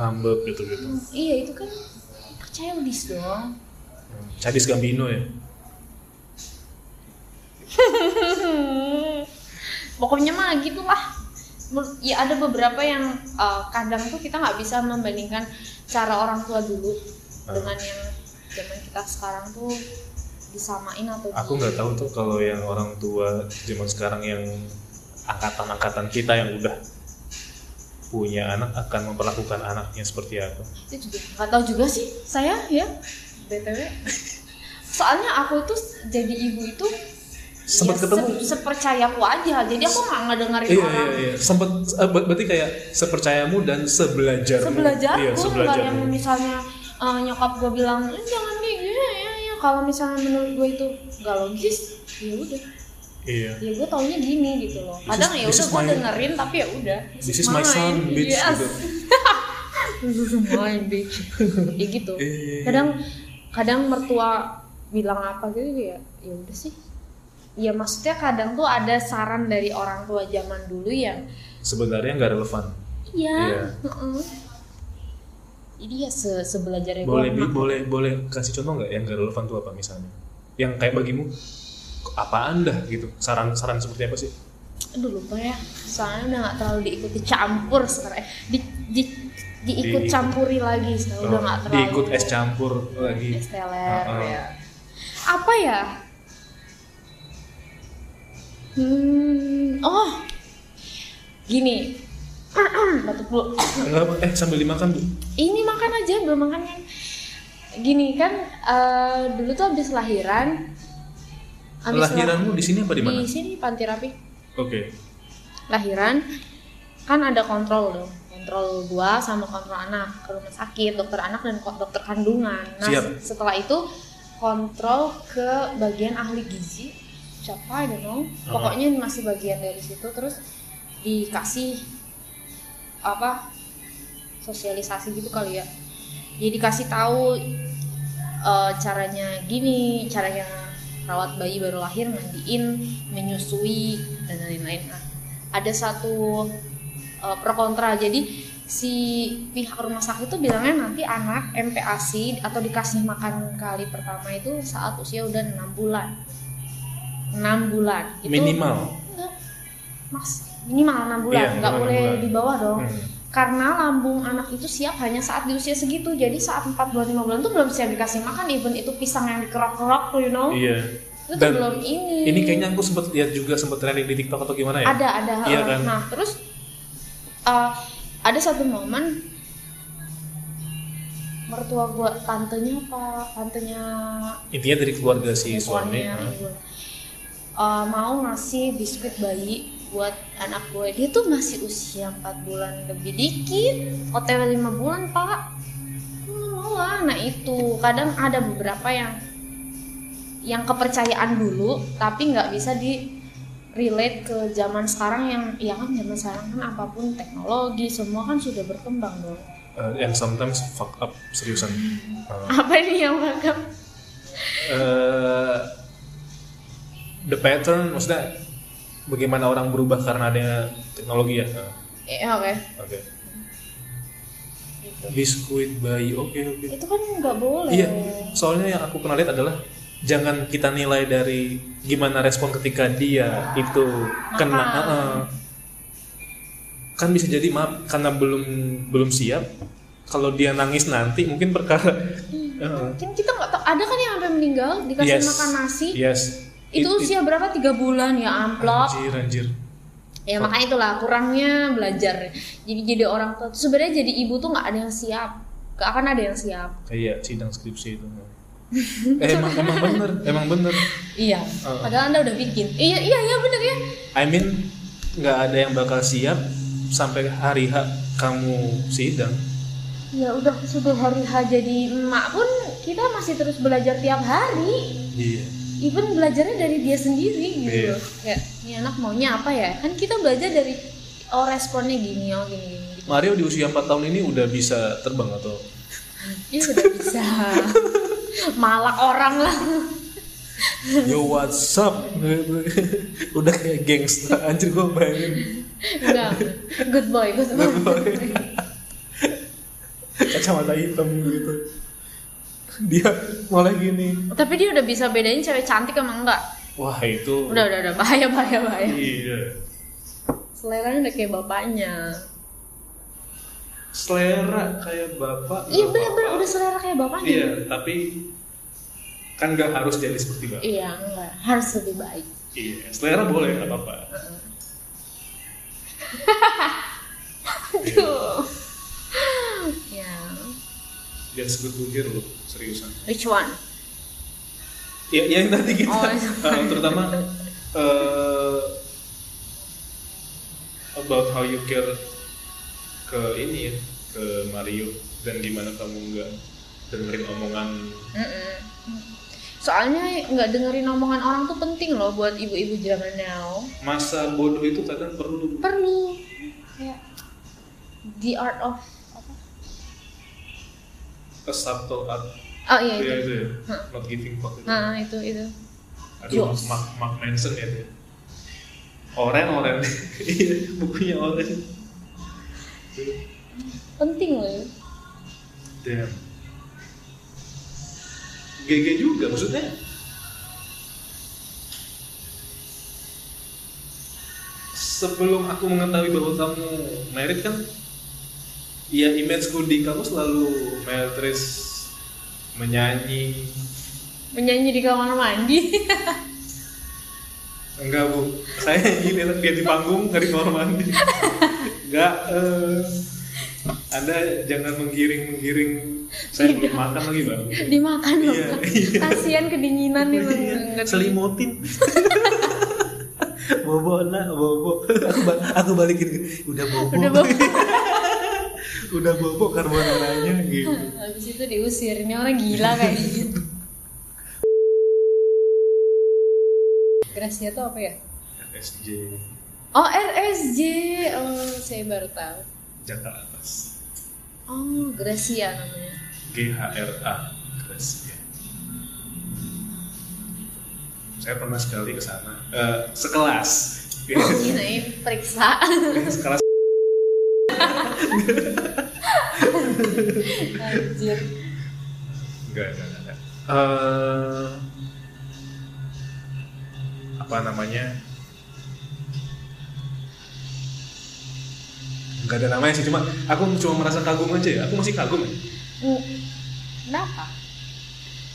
Ngambek gitu-gitu. Hmm, iya itu kan childish dong Cadis Gambino ya. pokoknya mah gitulah Menur- ya ada beberapa yang uh, kadang tuh kita nggak bisa membandingkan cara orang tua dulu Ah. dengan yang zaman kita sekarang tuh disamain atau Aku nggak tahu tuh kalau yang orang tua zaman sekarang yang angkatan-angkatan kita yang udah punya anak akan memperlakukan anaknya seperti apa itu juga nggak tahu juga sih saya ya btw soalnya aku tuh jadi ibu itu Sempet ya, ketemu? se- sepercayaku aja. Jadi aku nggak ngedengerin iya orang. iya iya. Sempat eh, ber- berarti kayak sepercayamu dan sebelajarmu. Sebelajarku iya sebelajarmu. yang misalnya eh, nyokap gue bilang "Eh, jangan kayak gini ya, ya. kalau misalnya menurut gue itu nggak logis ya udah. Iya. Ya gue taunya gini gitu loh. Kadang ya udah gue my- dengerin tapi ya udah. This is my son bitch yes. gitu. This is mine bitch. Ya gitu. Iya, iya, iya. kadang kadang mertua bilang apa gitu ya ya udah sih ya maksudnya kadang tuh ada saran dari orang tua zaman dulu yang sebenarnya nggak relevan. Iya. iya. heeh. jadi ya se sebelajarnya boleh Bi, boleh boleh kasih contoh nggak yang nggak relevan tuh apa misalnya? Yang kayak bagimu apaan dah gitu? Saran-saran seperti apa sih? Aduh lupa ya. Soalnya udah nggak terlalu diikuti campur sekarang. Di, di diikut Diikut. campuri lagi sekarang. Udah Oh, nggak terlalu diikut es campur lagi. Es teler Heeh. ya. Apa ya hmm. Oh. Gini. Batuk dulu. Eh sambil dimakan bu. Ini makan aja belum makan. Kan gini kan eh, dulu tuh habis lahiran. Habis lahiranmu di sini apa di mana? Di sini panti rapi. Oke. Lahiran kan ada kontrol dong kontrol gua sama kontrol anak ke rumah sakit dokter anak dan dokter kandungan. Nah Siap. setelah itu kontrol ke bagian ahli gizi siapa I don't know. Pokoknya masih bagian dari situ terus dikasih apa sosialisasi gitu kali ya. Jadi dikasih tahu eh, caranya gini caranya rawat bayi baru lahir mandiin menyusui dan lain-lain. Nah ada satu eh, pro kontra. Jadi si pihak rumah sakit itu bilangnya nanti anak MPASI atau dikasih makan kali pertama itu saat usia udah enam bulan enam bulan. Itu minimal. Mas minimal enam bulan. Iya, nggak boleh bulan. di bawah dong. Hmm. karena lambung anak itu siap hanya saat di usia segitu. Jadi saat 4 bulan 5 bulan tuh belum siap dikasih makan. Even itu pisang yang dikerok-kerok you know. Iya. Itu tuh Dan belum ini. ini kayaknya aku sempet lihat juga sempet trending di TikTok atau gimana ya? Ada ada. Iya uh, kan? nah terus uh, ada satu momen mertua gua tantenya apa? Tantenya intinya dari keluarga si suami ah. Uh, mau ngasih biskuit bayi buat anak gue. Dia tuh masih usia 4 bulan lebih dikit. Otw 5 bulan pak. Mau lah nah itu. Kadang ada beberapa yang yang kepercayaan dulu tapi nggak bisa di relate ke zaman sekarang yang ya kan zaman sekarang kan apa pun teknologi semua kan sudah berkembang dong Uh, and sometimes fuck up seriusan. Uh, apa ini yang bakal uh, the pattern maksudnya bagaimana orang berubah karena adanya teknologi ya Uh, ya oke oke biskuit bayi oke oke itu kan nggak boleh iya soalnya yang aku pernah lihat adalah jangan kita nilai dari gimana respon ketika dia itu kena Makan. uh-uh. kan bisa jadi maaf karena belum belum siap kalau dia nangis nanti mungkin perkara uh, Kan kita nggak tahu. Ada kan yang sampai meninggal dikasih yes makan nasi. yes Itu It- it- usia berapa? Tiga bulan ya amplop. anjir anjir Ya makanya itulah kurangnya belajar. Jadi jadi orang tua. Sebenarnya jadi ibu tuh nggak ada yang siap. Gak akan ada yang siap. kayak sidang skripsi itu eh, emang emang bener emang bener Iya. Uh. Padahal anda udah bikin. Iya iya iya bener ya. I mean nggak ada yang bakal siap sampai hari H kamu sidang Ya udah sudah hari H jadi emak pun kita masih terus belajar tiap hari. iya Even belajarnya dari dia sendiri gitu. Loh. Kayak ini anak maunya apa ya? Kan kita belajar dari oh responnya gini oh gini gini. Gitu. Mario di usia 4 tahun ini udah bisa terbang atau Dia udah bisa malak orang lah. Yo what's up Udah kayak gangsta Anjir gue bayangin Enggak. Good boy, good boy. Kacamata hitam gitu Dia mulai gini Tapi dia udah bisa bedain cewek cantik sama enggak. Wah itu Udah, udah, udah. Bahaya, bahaya, bahaya. Iya Seleranya udah kayak bapaknya. Selera kayak bapak Iya, nggak bener-bener udah selera kayak bapaknya. Iya tapi Kan gak harus jadi seperti bapak Iya, enggak. Harus lebih baik. Iya Selera boleh gak apa-apa Aduh, That's good to hear loh, seriusan. which one Ya, yang tadi kita, Oh, uh, terutama uh, about how you care ke ini ya, ke Mario dan gimana kamu nggak dengerin omongan Mm-mm. soalnya nggak dengerin omongan orang tuh penting loh buat ibu-ibu zaman now masa bodoh itu kadang perlu. perlu kayak the art of apa A subtle art, oh iya ya itu itu ya, not giving fuck itu. nah itu itu Aduh, Jokes. Mark, Mark Manson ya dia. Oren, oren. Iya, bukunya oren. penting loh ya. Damn. GG juga maksudnya. Sebelum aku mengetahui bahwa kamu merit kan, ya imageku di kamu selalu Meltris menyanyi. menyanyi di kamar mandi Enggak bu, saya ini dia di panggung nggak di kamar mandi. Enggak. eh, anda jangan menggiring menggiring. Saya belum makan lagi bang. dimakan loh Iya, iya. kasihan kedinginan nih bang Iya, selimutin bobo nak bobo aku aku balikin udah bobo udah bawa udah bobo carbonaranya gitu. Habis itu diusir. Ini orang gila kayak gitu. Gracia tuh apa ya? SJ Oh RSJ, oh saya baru tahu. Jakarta Atas. Oh Gracia namanya. GHRA Gracia. Saya pernah sekali ke sana. Eh, sekelas. Ini periksa. sekelas Anjir. enggak enggak enggak Eh, apa namanya nggak ada namanya sih cuma aku cuma merasa kagum aja ya aku masih kagum ya Kenapa?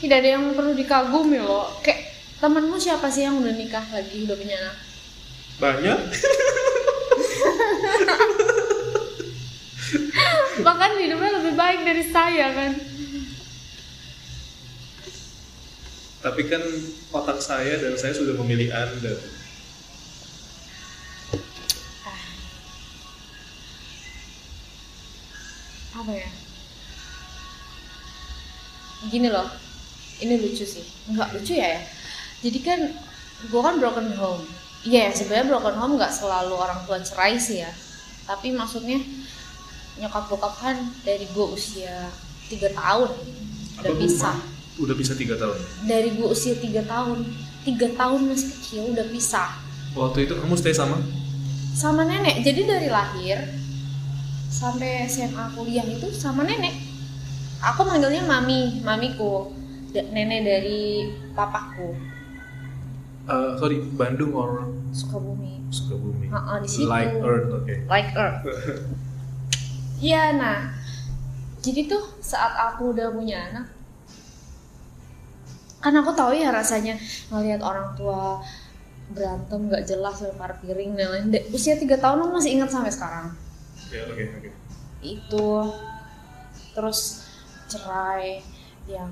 Tidak ada yang perlu dikagumi loh. Kayak temenmu siapa sih yang udah nikah lagi, udah punya anak? banyak Bahkan hidupnya lebih baik dari saya kan. tapi kan otak saya dan saya sudah memilih anda Apa ya? Gini loh, ini lucu sih. Nggak lucu ya ya. Jadi kan gue kan broken home. Iya, sebenarnya broken home nggak selalu orang tua cerai sih ya. Tapi maksudnya nyokap bokap kan dari gue usia tiga tahun udah Apa, pisah. udah bisa tiga tahun Dari gue usia tiga tahun, tiga tahun masih kecil udah pisah waktu itu kamu stay sama sama nenek. Jadi dari lahir sampai SMA kuliah itu sama nenek. Aku manggilnya mami, mamiku. Nenek dari papaku, Eh, sorry Bandung or Sukabumi. Sukabumi Heeh, di situ. like Earth oke Like Earth. Iya, nah. Jadi tuh saat aku udah punya anak, kan aku tahu ya rasanya ngelihat orang tua berantem nggak jelas lempar piring dan lain usia tiga tahun aku masih ingat sampai sekarang. Oke oke oke. Itu. Terus cerai yang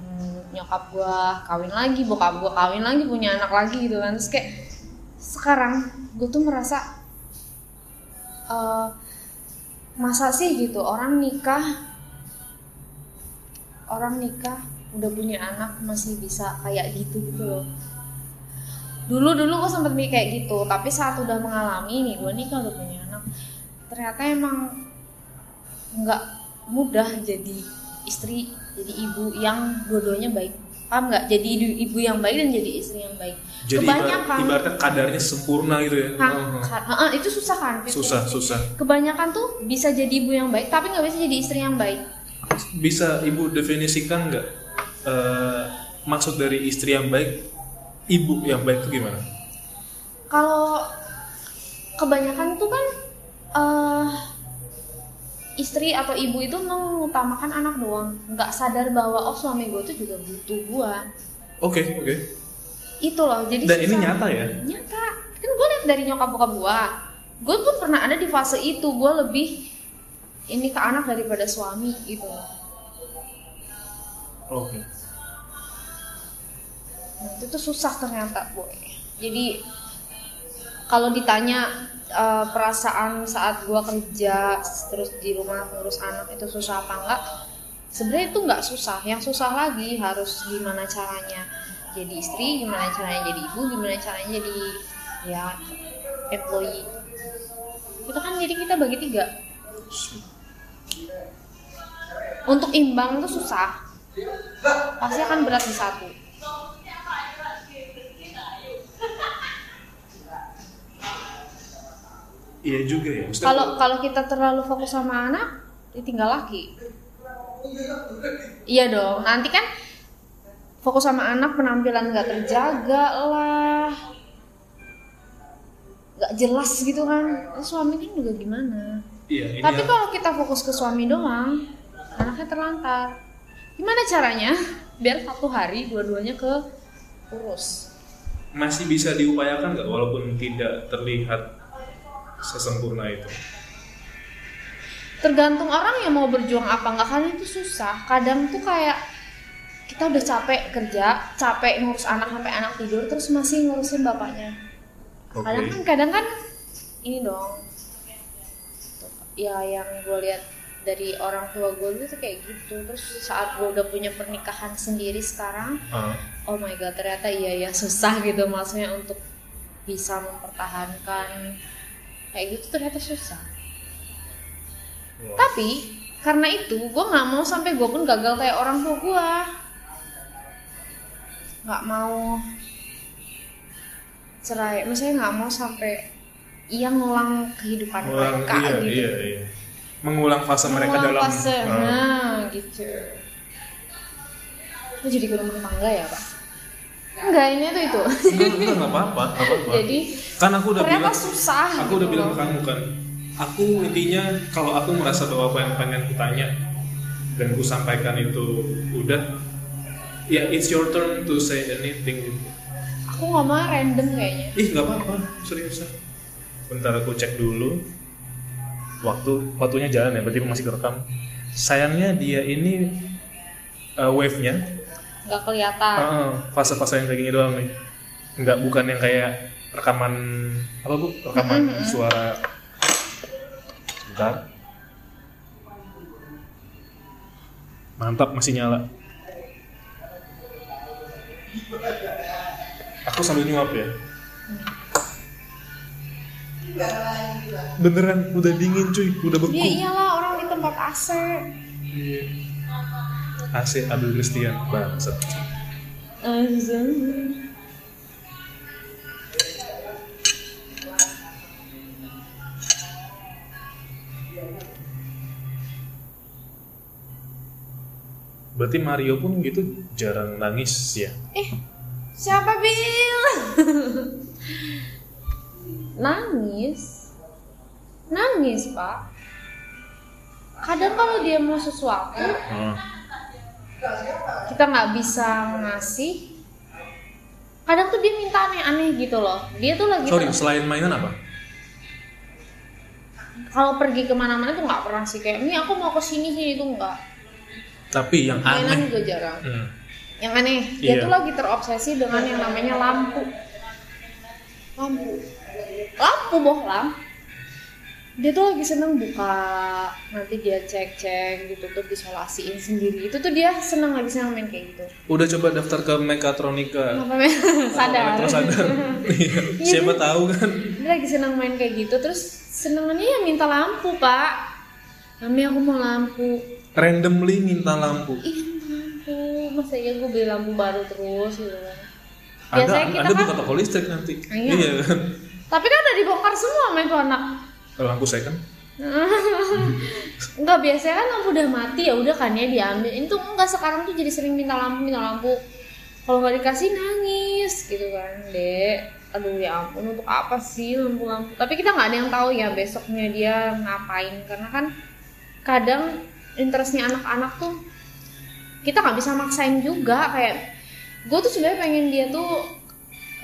nyokap gua kawin lagi bokap gua kawin lagi punya anak lagi gitu kan. Terus kayak sekarang gue tuh merasa eh, masa sih gitu? Orang nikah orang nikah udah punya anak masih bisa kayak gitu gitu loh. Dulu dulu gue sempet mikir kayak gitu tapi saat udah mengalami nih gue nikah udah punya anak ternyata emang nggak mudah jadi istri jadi ibu yang dua-duanya baik paham nggak? Jadi ibu- yang baik dan jadi istri yang baik. Jadi ibarat, kebanyakan ibaratnya kadarnya sempurna gitu ya? Oh, oh. kan- itu susah kan? Susah susah. kebanyakan tuh bisa jadi ibu yang baik tapi nggak bisa jadi istri yang baik. Bisa ibu definisikan nggak eh, maksud dari istri yang baik ibu yang baik itu gimana? Kalau kebanyakan tuh kan eh istri atau ibu itu mengutamakan anak doang. Nggak sadar bahwa oh suami gue tuh juga butuh gue oke oke. Itu loh jadi dan ini nyata ya? Nyata. Kan gue liat dari nyokap bokap gue gue pun pernah ada di fase itu. Gue lebih ini ke anak daripada suami gitu. Oke. Nah, itu tuh susah ternyata boy. Jadi kalau ditanya eh, perasaan saat gua kerja terus di rumah ngurus anak itu susah apa enggak? Sebenarnya itu nggak susah. Yang susah lagi harus gimana caranya jadi istri, gimana caranya jadi ibu, gimana caranya jadi ya employee. Itu kan jadi kita bagi tiga. Untuk imbang itu susah. Pasti akan berat di satu. Iya juga ya. Kalau kalau kita terlalu fokus sama anak ditinggal laki iya dong. Nanti kan fokus sama anak penampilan nggak terjaga lah. Nggak jelas gitu kan. Suami kan juga gimana? Iya, tapi kalau kita fokus ke suami doang anaknya terlantar. Gimana caranya biar satu hari dua-duanya ke urus? Masih bisa diupayakan nggak walaupun tidak terlihat sesempurna itu. tergantung orang yang mau berjuang apa enggak kan itu susah. Kadang tuh kayak kita udah capek kerja capek ngurus anak sampai anak tidur terus masih ngurusin bapaknya. Oke. kadang kan kadang kan ini dong. Ya yang gue lihat dari orang tua gue dulu tuh kayak gitu. Terus saat gue udah punya pernikahan sendiri sekarang Ah, oh my god ternyata iya ya susah gitu maksudnya untuk bisa mempertahankan kayak gitu ternyata susah. Wah. tapi karena itu gue nggak mau sampai gue pun gagal kayak orang tua gue nggak mau cerai maksudnya nggak mau sampai ia ngulang kehidupan Mengulang, mereka iya, gitu. iya, iya. Mengulang fase mereka Mengulang dalam fase, ah, nah gitu. Itu jadi ke rumah tangga ya pak enggak ini tuh itu enggak, enggak, apa-apa, apa-apa. jadi kan aku udah bilang susah aku udah gitu bilang loh. ke kamu kan aku intinya kalau aku merasa bahwa apa yang pengen kutanya dan ku sampaikan itu udah ya it's your turn to say anything gitu. aku ngomong random kayaknya ih nggak apa-apa seriusan bentar aku cek dulu waktu waktunya jalan ya berarti masih kerekam sayangnya dia ini uh, wave-nya nggak kelihatan. Fase-fase yang kayak gini doang nih nggak bukan yang kayak rekaman apa bu? Rekaman suara. Bentar. Mantap masih nyala. Aku sambil nyuap ya. Beneran udah dingin cuy. Udah beku. Ya iyalah orang di tempat AC. Iya. AC Abdul Christian bangsat Berarti Mario pun gitu jarang nangis ya? Eh, siapa Bill? Nangis. Nangis, Pak. Kadang kalau dia mau sesuatu, Hmm. Kita nggak bisa ngasih. Kadang tuh dia minta aneh-aneh gitu loh. Dia tuh lagi Sorry, selain mainan apa? kalau pergi ke mana-mana tuh nggak pernah sih kayak ini aku mau ke sini sini tuh nggak. Tapi yang Mainan aneh. juga jarang. Hmm. Yang aneh, dia Iya. tuh lagi terobsesi dengan yang namanya lampu. Lampu. Lampu bohlam. Dia tuh lagi seneng buka, nanti dia cek-cek ditutup disolasiin sendiri. Itu tuh dia seneng lagi seneng main kayak gitu. Udah coba daftar ke Mekatronika. Sadar. Elektro sadar. Iya, Siapa tahu kan? Dia lagi seneng main kayak gitu, terus senengannya ya minta lampu pak. Mami aku mau lampu. Randomly minta lampu. Ih lampu, masa iya gue beli lampu baru terus gitu kan. Anda, Biasanya kita anda kan buka toko listrik nanti. Iya. kan? Tapi kan udah dibongkar semua sama itu anak. Lampu saya kan? Enggak biasanya kan lampu udah mati ya udah kan ya diambil. Itu enggak sekarang tuh jadi sering minta lampu minta lampu. Kalau nggak dikasih nangis gitu kan, dek. Aduh ya ampun untuk apa sih lampu-lampu? Tapi kita nggak ada yang tahu ya besoknya dia ngapain karena kan kadang interestnya anak-anak tuh kita nggak bisa maksain juga kayak gue tuh sebenarnya pengen dia tuh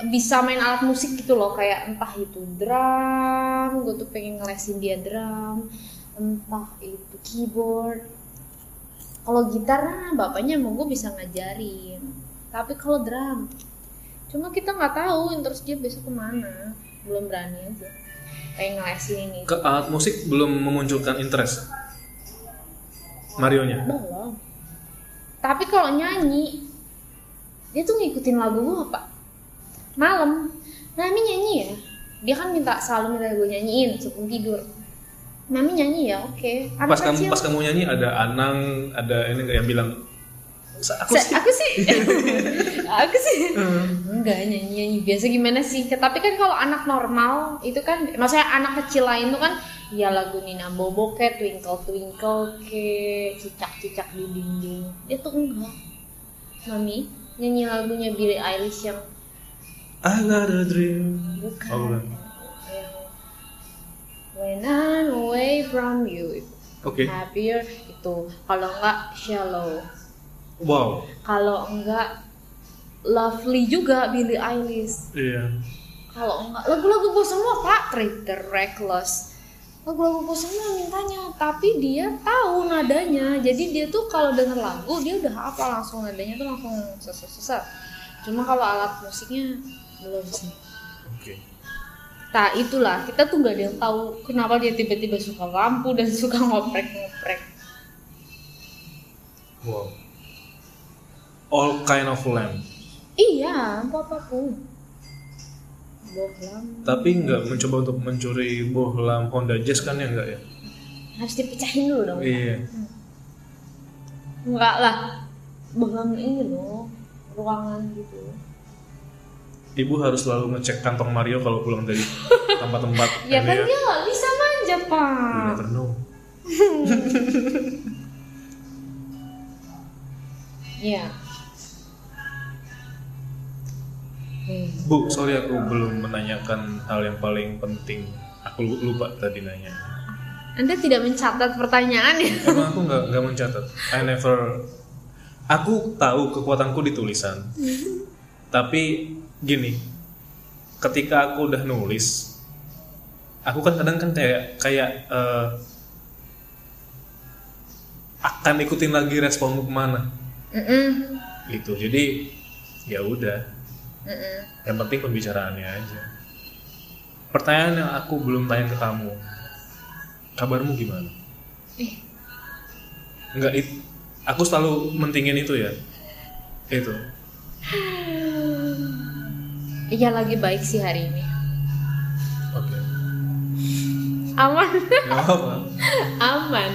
bisa main alat musik gitu loh kayak entah itu drum gue tuh pengen ngelesin dia drum entah itu keyboard. Kalau gitar nah, bapaknya mau gue bisa ngajarin tapi kalau drum. Cuma kita nggak tahu interest dia besok ke mana belum berani aja kayak ngelesin ini. Ke alat musik belum memunculkan interest. Marionya. belum. Tapi kalau nyanyi dia tuh ngikutin lagu gue pak malam. Nami nyanyi ya? Dia kan minta selalu minta gue nyanyiin sebelum tidur. Nami nyanyi ya? Oke. Anak Pas kamu pas kamu nyanyi ada Anang, ada ini nggak yang bilang "Sa- aku sih. aku sih. Aku sih. Enggak nyanyi nyanyi biasa gimana sih? Tapi kan kalau anak normal itu kan maksudnya anak kecil lain tuh kan ya lagu Nina Bobo kayak Twinkle Twinkle ke cicak cicak di dinding. Itu enggak. Mami nyanyi lagunya Billie Eilish yang I got a dream. bukan Oh, bukan. When I'm away from you Oke. happier itu kalau enggak shallow Wow. kalau enggak lovely juga Billie Eilish Iya. kalau enggak lagu-lagu gue semua pak Trigger Reckless lagu-lagu gue semua mintanya tapi dia tahu nadanya jadi dia tuh kalau denger lagu dia udah hafal langsung nadanya tuh langsung sesat-sesat cuma kalau alat musiknya belum sih Oke. Nah itulah kita tuh nggak ada yang tahu kenapa dia tiba-tiba suka lampu dan suka ngoprek-ngoprek. Wow. All kind of lamp. Iya, apa apa pun. Bohlam Tapi nggak mencoba untuk mencuri bohlam Honda Jazz kan ya nggak ya? harus dipecahin dulu dong. Iya. Enggak lah. Bohlam ini loh, ruangan gitu. Ibu harus selalu ngecek kantong Mario kalau pulang dari tempat-tempat. Ya ini kan dia nggak bisa manja You pak. never know. Iya. Hmm. Bu, sorry aku belum menanyakan hal yang paling penting. Aku lu- lupa tadi nanya. Anda tidak mencatat pertanyaan ya? Emang aku nggak nggak mencatat. I never. Aku tahu kekuatanku di tulisan. Tapi gini, ketika aku udah nulis, aku kan kadang kan kayak kayak eh, akan ikutin lagi responmu ke mana Mm-mm. gitu. Jadi ya udah. Yang penting pembicaraannya aja. Pertanyaan yang aku belum tanya ke kamu, kabarmu gimana? Eh. Enggak, it, aku selalu mentingin itu ya. Itu. Iya lagi baik sih hari ini. Oke. Aman. Gak apa-apa. aman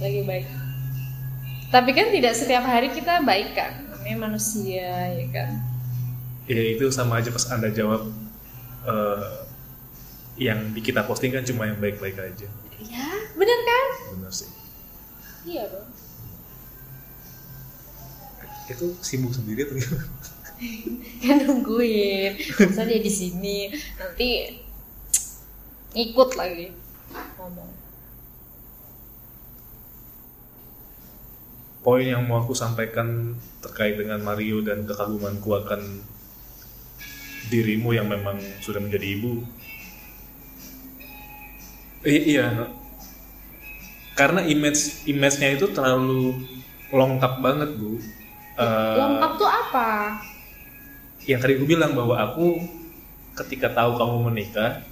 lagi baik tapi kan tidak setiap hari kita baik kan namanya manusia ya kan Ya itu sama aja pas anda jawab eh, yang di kita posting kan cuma yang baik-baik aja. ya bener kan Benar sih. iya dong Itu sibuk sendiri tuh. kan nungguin masa dia di sini nanti ikut lagi ngomong Poin yang mau aku sampaikan terkait dengan Mario dan kekagumanku akan dirimu yang memang sudah menjadi ibu. I- iya. Karena image image-nya itu terlalu lengkap banget, Bu. Eh, lengkap tuh apa yang tadi gue bilang bahwa aku ketika tahu kamu menikah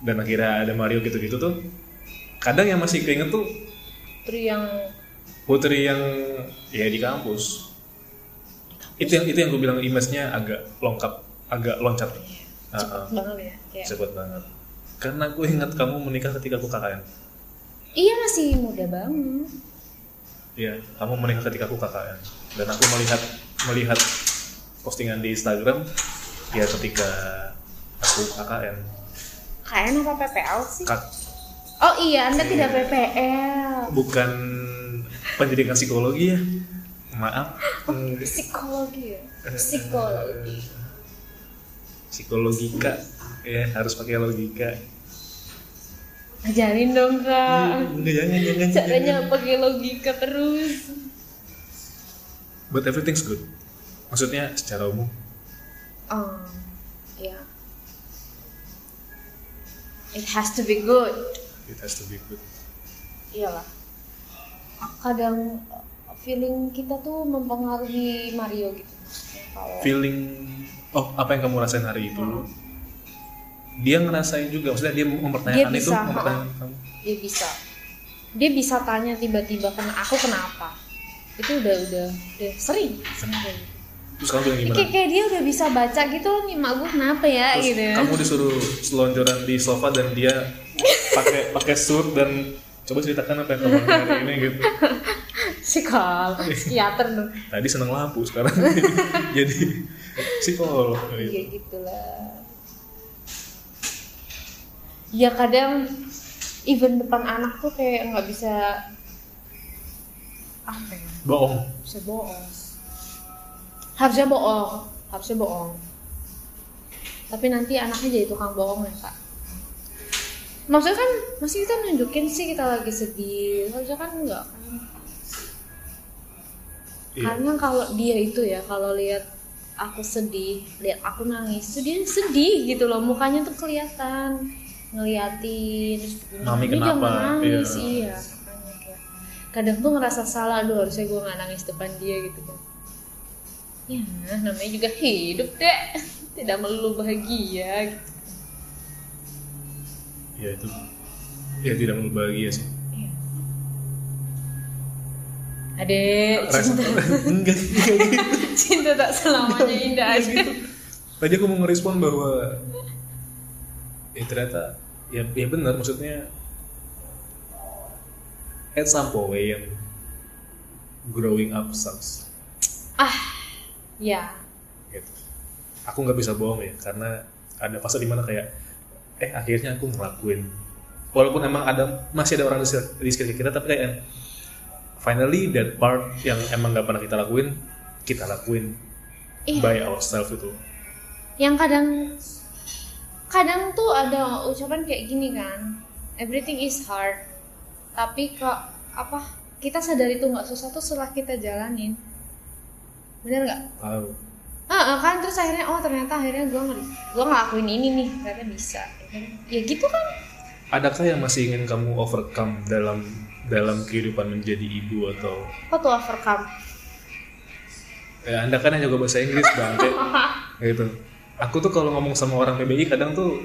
dan akhirnya ada Mario gitu-gitu tuh kadang yang masih keinget tuh Putri yang putri yang ya di kampus. Itu yang itu yang gue bilang image-nya agak lengkap agak loncat. Ah, ah, banget ya kayak cepet banget. Karena gue ingat kamu menikah ketika aku KKN iya masih muda banget. Iya, kamu menikah ketika aku KKN dan aku melihat melihat postingan di Instagram ya ketika aku KKN KN apa PPL sih? Kak- oh iya anda Iya. tidak PPL bukan pendidikan psikologi ya? Maaf. Hmm, psikologi ya? Psikologi. Psikologika ya harus pakai logika. Ajarin dong kak Enggak, jangan jangan caranya jangan. pakai logika terus. But everything's good maksudnya secara umum? Oh ya. It has to be good. It has to be good. Iyalah. Kadang feeling kita tuh mempengaruhi Mario gitu. Kalau feeling oh apa yang kamu rasain hari itu? Dia ngerasain juga maksudnya dia mempertanyakan Dia itu bisa, mempertanyakan kamu. Dia bisa. Dia bisa tanya tiba-tiba kena aku kenapa? Itu udah udah udah sering sering. Terus kamu bilang gimana? Kayak, kayak dia udah bisa baca gitu loh nih mak gue kenapa ya? Terus gitu. kamu disuruh selonjoran di sofa dan dia pakai pakai suit dan coba ceritakan apa yang kamu hari ini gitu. Psikol psikiater dong. Tadi seneng lampu sekarang jadi psikolog gitu. kayak gitulah. Ya kadang even depan anak tuh kayak nggak bisa apa ya? Bohong. Bisa bohong harusnya bohong. Harusnya bohong. Tapi nanti anaknya jadi tukang bohong ya kak. Maksudnya kan masih kita nunjukin sih kita lagi sedih. Harusnya kan enggak kan? Iya. karena kalau dia itu ya kalau lihat aku sedih lihat aku nangis tuh dia sedih gitu loh. Mukanya tuh kelihatan ngeliatin terus Mami "Ini jangan kenapa?" nangis Iya. iya. Kadang tuh ngerasa salah aduh harusnya gue nggak nangis depan dia gitu kan ya namanya juga hidup deh tidak melulu bahagia gitu. ya itu ya tidak mau bahagia sih Iya. Adek, cinta, enggak enggak gitu cinta tak selamanya indah. tadi aku mau ngerespon bahwa ya ternyata ya ya benar maksudnya at some point growing up sucks Ya, gitu. Aku nggak bisa bohong ya karena ada fase di mana kayak eh akhirnya aku ngelakuin. Walaupun emang ada masih ada orang di sekitar, di sekitar kita tapi kayak finally that part yang emang nggak pernah kita lakuin kita lakuin Iya. by ourselves itu. Yang kadang kadang tuh ada ucapan kayak gini kan, everything is hard. Tapi kok apa kita sadar itu nggak susah tuh setelah kita jalanin, bener nggak? tahu Ah, kan terus akhirnya oh ternyata akhirnya gue gue ngelakuin ini nih ternyata bisa. Ya gitu kan? adakah yang masih ingin kamu overcome dalam dalam kehidupan menjadi ibu atau Kok tuh overcome? ya anda kan yang jago bahasa Inggris bangke gitu aku tuh kalau ngomong sama orang PBI kadang tuh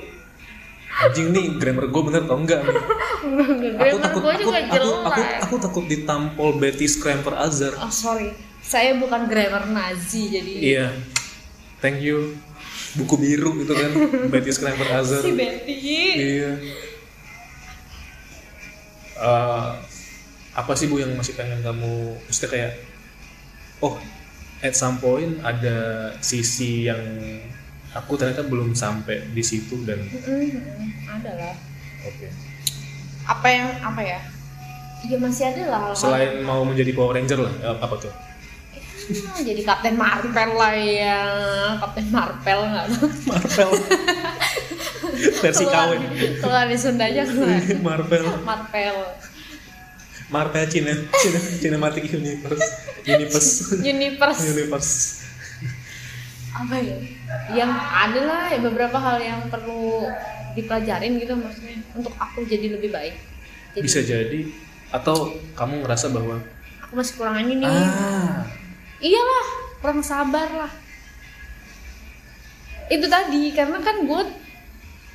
anjing nih grammar gue bener atau enggak nih aku takut aku, juga aku, jelek. aku, aku takut ditampol Betty Scramper Azar Oh sorry, saya bukan grammar Nazi jadi iya. Thank you. Buku biru itu kan. Betty Scramper Azar si Betty. iya. Eh, apa sih bu yang masih pengen kamu maksudnya kayak oh at some point ada sisi yang aku ternyata belum sampai di situ dan Mm-mm, ada lah. oke. Apa yang apa ya? Ya masih ada lah selain mau menjadi Power Ranger lah eh, apa tuh Hmm, jadi Kapten Marvel lah ya. Kapten Marvel nggak Marvel. Versi KW keluar di Sunda aja keluar. Marvel. Marvel. Marvel Cina Cina Cinematic Universe. Universe. Universe. Universe. Apa ya? Yang ada lah ya beberapa hal yang perlu dipelajarin gitu maksudnya untuk aku jadi lebih baik. Jadi bisa jadi atau kamu ngerasa bahwa aku masih kurang ini nih. Ah iyalah kurang sabar lah. Itu tadi karena kan gue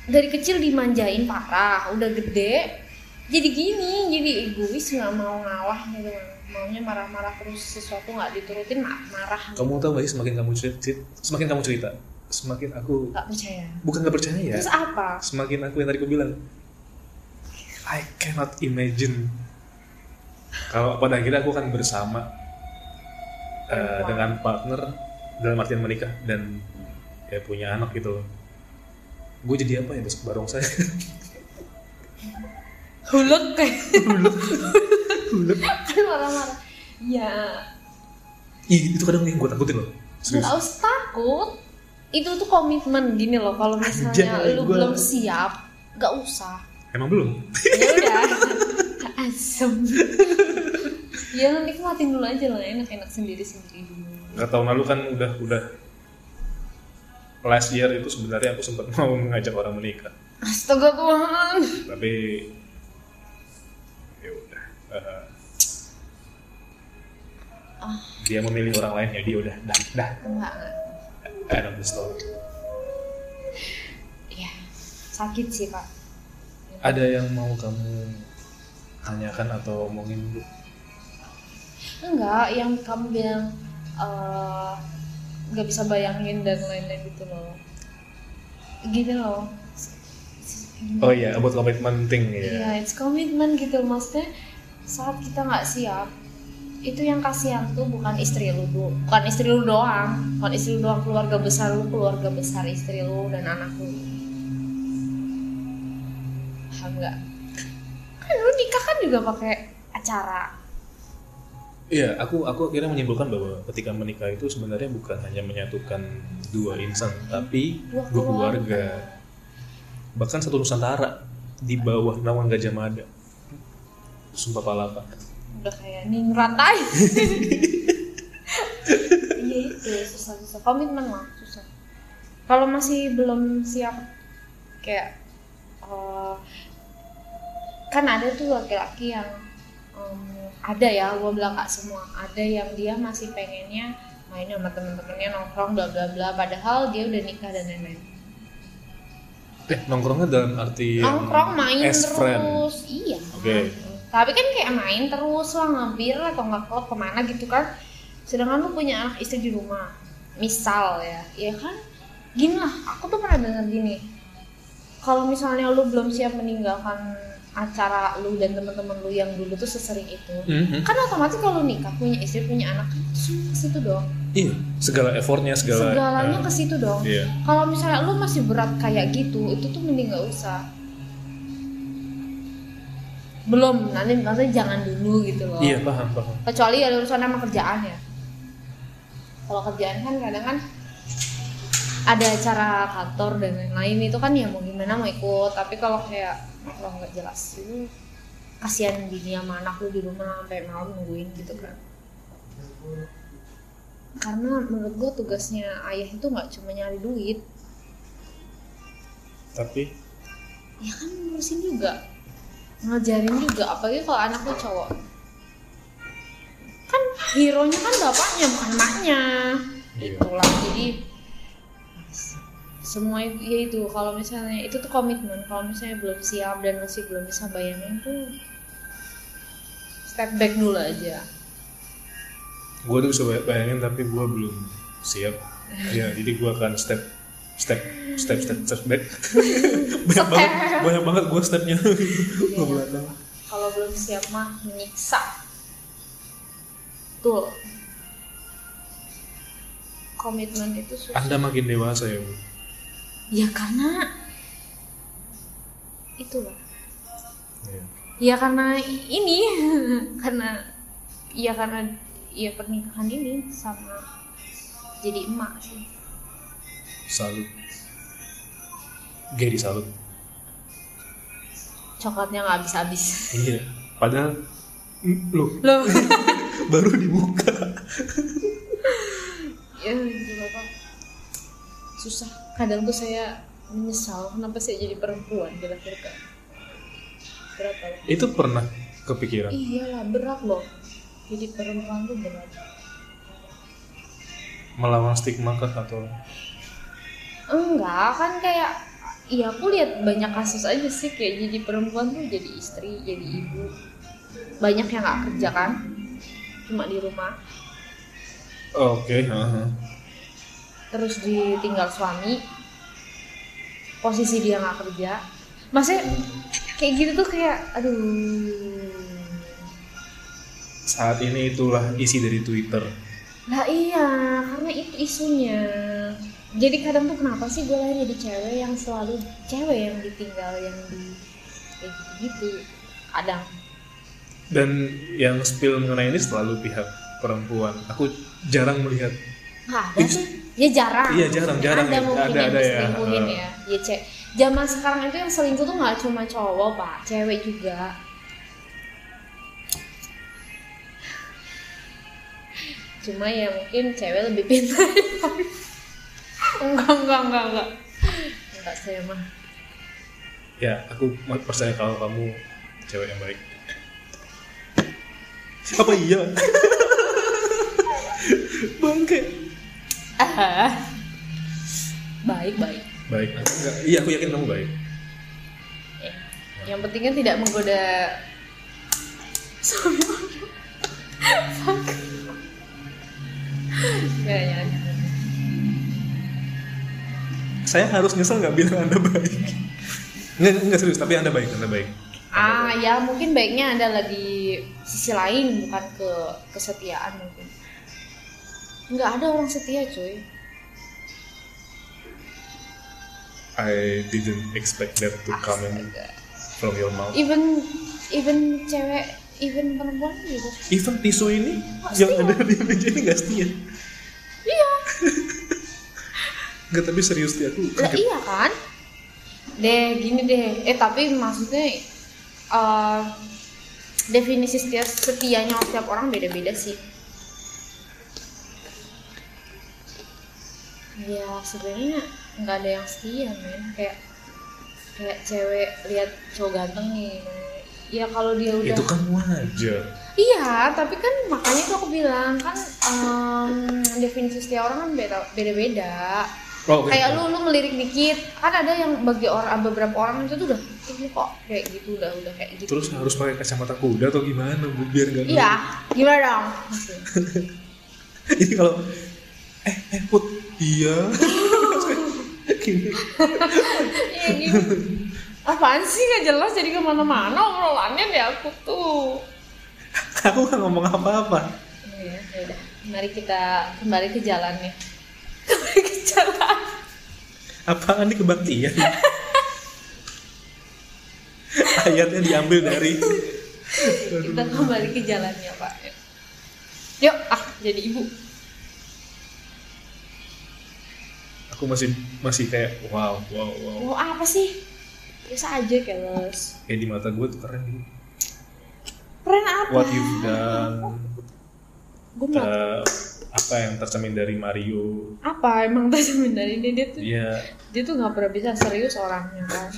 dari kecil dimanjain parah udah gede. Jadi gini jadi egois nggak mau ngalah gitu. Maunya marah-marah terus sesuatu nggak diturutin ma- marah. Kamu tahu gak sih semakin kamu cerita semakin kamu cerita semakin aku nggak percaya. Bukan gak percaya terus apa? Semakin aku yang tadi aku bilang I cannot imagine. Kalau pada akhirnya aku akan bersama eh, dengan partner dalam artian menikah dan ya punya anak gitu. Loh gue jadi apa ya besok bareng saya? Hulek kayak. Hulek. Hulek. kan marah-marah. Ya. Ih, itu kadang yang gue takutin loh. Serius. Usah takut. Itu tuh komitmen gini loh kalau misalnya Anjay, lu gua- belum siap nggak usah. Emang belum? Ya udah. Asem ya nikmatin dulu aja lah enak-enak sendiri sendiri dulu nggak tahun lalu kan udah udah. Last year itu sebenarnya aku sempat mau mengajak orang menikah. Astaga Tuhan. Tapi ya udah Eh, Ah. dia memilih orang lain ya dia udah dah dah. Enggak. Enggak end of the story. Ya sakit sih kak ada yang mau kamu tanyakan atau omongin bu enggak yang kamu bilang eh, nggak bisa bayangin dan lain-lain gitu loh. Gini loh. Oh iya about commitment thing ya Iya, it's commitment gitu. Maksudnya saat kita nggak siap itu yang kasihan tuh bukan istri lu bukan istri lu doang. Bukan istri lu doang keluarga besar lu keluarga besar istri lu dan anak lu. Paham nggak? Kan lu nikah kan juga pakai acara Iya, aku aku akhirnya menyimpulkan bahwa ketika menikah itu sebenarnya bukan hanya menyatukan dua insan, tapi Dua keluarga. Bahkan satu nusantara di bawah naungan Gajah Mada. Sumpah palapa. udah kayak ning rantai iya itu susah susah komitmen mah susah kalau masih belum siap kayak eh, kan ada tuh laki-laki yang em, ada ya gue bilang semua. Ada yang dia masih pengennya main sama temen-temennya nongkrong bla bla bla. Padahal dia udah nikah dan lain-lain. Eh, nongkrongnya dalam arti nongkrong main terus. friend. iya Oke. tapi kan kayak main terus lah ngebir lah atau nggak klub ke mana gitu kan. Sedangkan lu punya anak istri di rumah. Misal ya ya kan? Gini lah aku tuh pernah dengar gini. Kalau misalnya lu belum siap meninggalkan acara lu dan teman-teman lu yang dulu tuh sesering itu Mhm. kan otomatis kalau nikah punya istri punya anak kan semua ke situ dong Iya, segala effortnya segala. segalanya eh, ke situ dong Iya. kalau misalnya lu masih berat kayak gitu itu tuh mending gak usah belum nanti maksudnya jangan dulu gitu loh Iya, paham, paham. kecuali ada urusan sama kerjaan ya kalau kerjaan kan kadang kan ada acara kantor dan lain-lain itu kan ya mau gimana mau ikut tapi kalau kayak kalau nggak jelas. Itu kasihan bini sama anak lu di rumah sampai malam nungguin gitu kan. Karena menurut gue tugasnya ayah itu nggak cuma nyari duit. Tapi? Ya kan ngurusin juga. Ngajarin juga. Apalagi kalau anak lu cowok. Kan hero nya kan bapaknya bukan emaknya. Iya. itulah. Jadi semua itu ya itu kalau misalnya itu tuh komitmen kalau misalnya belum siap dan masih belum bisa bayangin tuh step back dulu aja gue tuh bisa bayangin tapi gue belum siap. Ya, jadi gue akan step step step step step back. banyak banget, banyak banget gue stepnya. Belakang. kalau belum siap mah menyiksa tuh komitmen itu susah Anda makin dewasa ya, Bu. Ya karena itulah Iya. ya karena ini karena ya karena ya pernikahan ini sama jadi emak sih Salut. Gary salut. coklatnya nggak habis habis Iya. Padahal loh loh baru dibuka. ya gitu bapak susah kadang tuh saya menyesal kenapa saya jadi perempuan kira-kira berat Itu pernah kepikiran. iyalah berat loh jadi perempuan tuh berat Melawan stigma kah atau enggak kan kayak Iya aku lihat banyak kasus aja sih kayak jadi perempuan tuh jadi istri, jadi ibu. Banyak yang nggak kerja kan, cuma di rumah. Oke, heeh. Terus ditinggal suami, posisi dia nggak kerja. Maksudnya kayak gitu tuh kayak, aduh. Saat ini itulah isi dari Twitter. Lah iya, karena itu isunya. Jadi kadang tuh kenapa sih gue lahir jadi cewek yang selalu cewek yang ditinggal yang di kayak gitu-gitu. Kadang. Dan yang spill mengenai ini selalu pihak perempuan. Aku jarang melihat. Nggak ada tuh. Ya jarang. Iya, jarang, jarang Ada ya. mungkin Ada, yang ada ya. ya. Ya cek. Zaman sekarang itu yang selingkuh tuh nggak cuma cowok pak, cewek juga. Cuma ya mungkin cewek lebih pintar. enggak, enggak, enggak, enggak. Enggak saya mah. Ya, aku percaya kalau kamu cewek yang baik. Apa iya? bangke Baik baik. Baik. Enggak iya aku yakin kamu baik. Eh, yang penting kan tidak menggoda suami Fuck. Saya harus nyesel nggak bilang anda baik? Nggak nggak serius tapi anda baik anda baik. Ah ya mungkin baiknya adalah di sisi lain bukan ke kesetiaan mungkin nggak ada orang setia cuy. I didn't expect that to come in from your mouth. Even even cewek even perempuan gitu even tisu ini Nggak yang setia. ada di meja ini nggak setia. Iya. Nggak tapi serius dia aku lah kaget iya kan? Deh gini deh. Eh tapi maksudnya eh, definisi setia setianya setiap orang beda-beda sih ya sebenarnya nggak ada yang setia men kayak kayak cewek lihat cowok ganteng nih ya kalau dia udah itu kan wajar Iya, tapi kan makanya tuh aku bilang kan em, definisi setiap orang kan beda beda-beda. oh, oke. Kayak lu lu melirik dikit, kan ada yang bagi orang beberapa orang itu tuh udah ini kok kayak gitu udah udah kayak gitu. terus harus pakai kacamata kuda atau gimana bu biar nggak Iya, gimana dong? Jadi kalau eh eh put iya gini gitu. Apaan sih nggak jelas jadi ke mana-mana obrolannya deh aku tuh. aku nggak ngomong apa-apa Iya, ya. Mari kita kembali ke jalannya. Kembali ke jalan. apaan nih kebaktian ayatnya diambil dari Kita kembali ke jalannya, Pak. Yuk, ah, jadi ibu. Aku masih masih kayak wow wow wow. Mau apa sih? Biasa aja keles. kayak di mata gue tuh keren gitu. Keren apa? what you've done. Gue eh, apa yang tercermin dari Mario. Apa emang tercermin dari dia? Dia tuh Iya. dia tuh nggak pernah bisa serius orangnya. Kan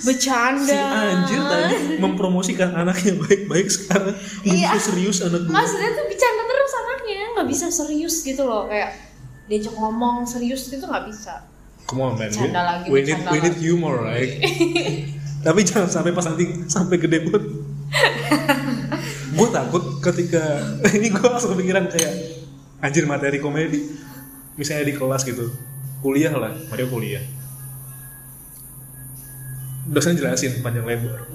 bercanda. Si anjir tadi mempromosikan anaknya baik-baik sekarang. Iya. bisa serius anak gue maksudnya tuh bercanda terus anaknya. Nggak bisa serius gitu loh kayak diajak ngomong serius gitu nggak bisa Come on man, we, lagi, we need we need humor right? Tapi jangan sampai pas nanti sampai gede pun. gue takut ketika ini gue langsung kepikiran kayak anjir materi komedi. Misalnya di kelas gitu, kuliah lah, Mario kuliah. Dosen jelasin panjang lebar,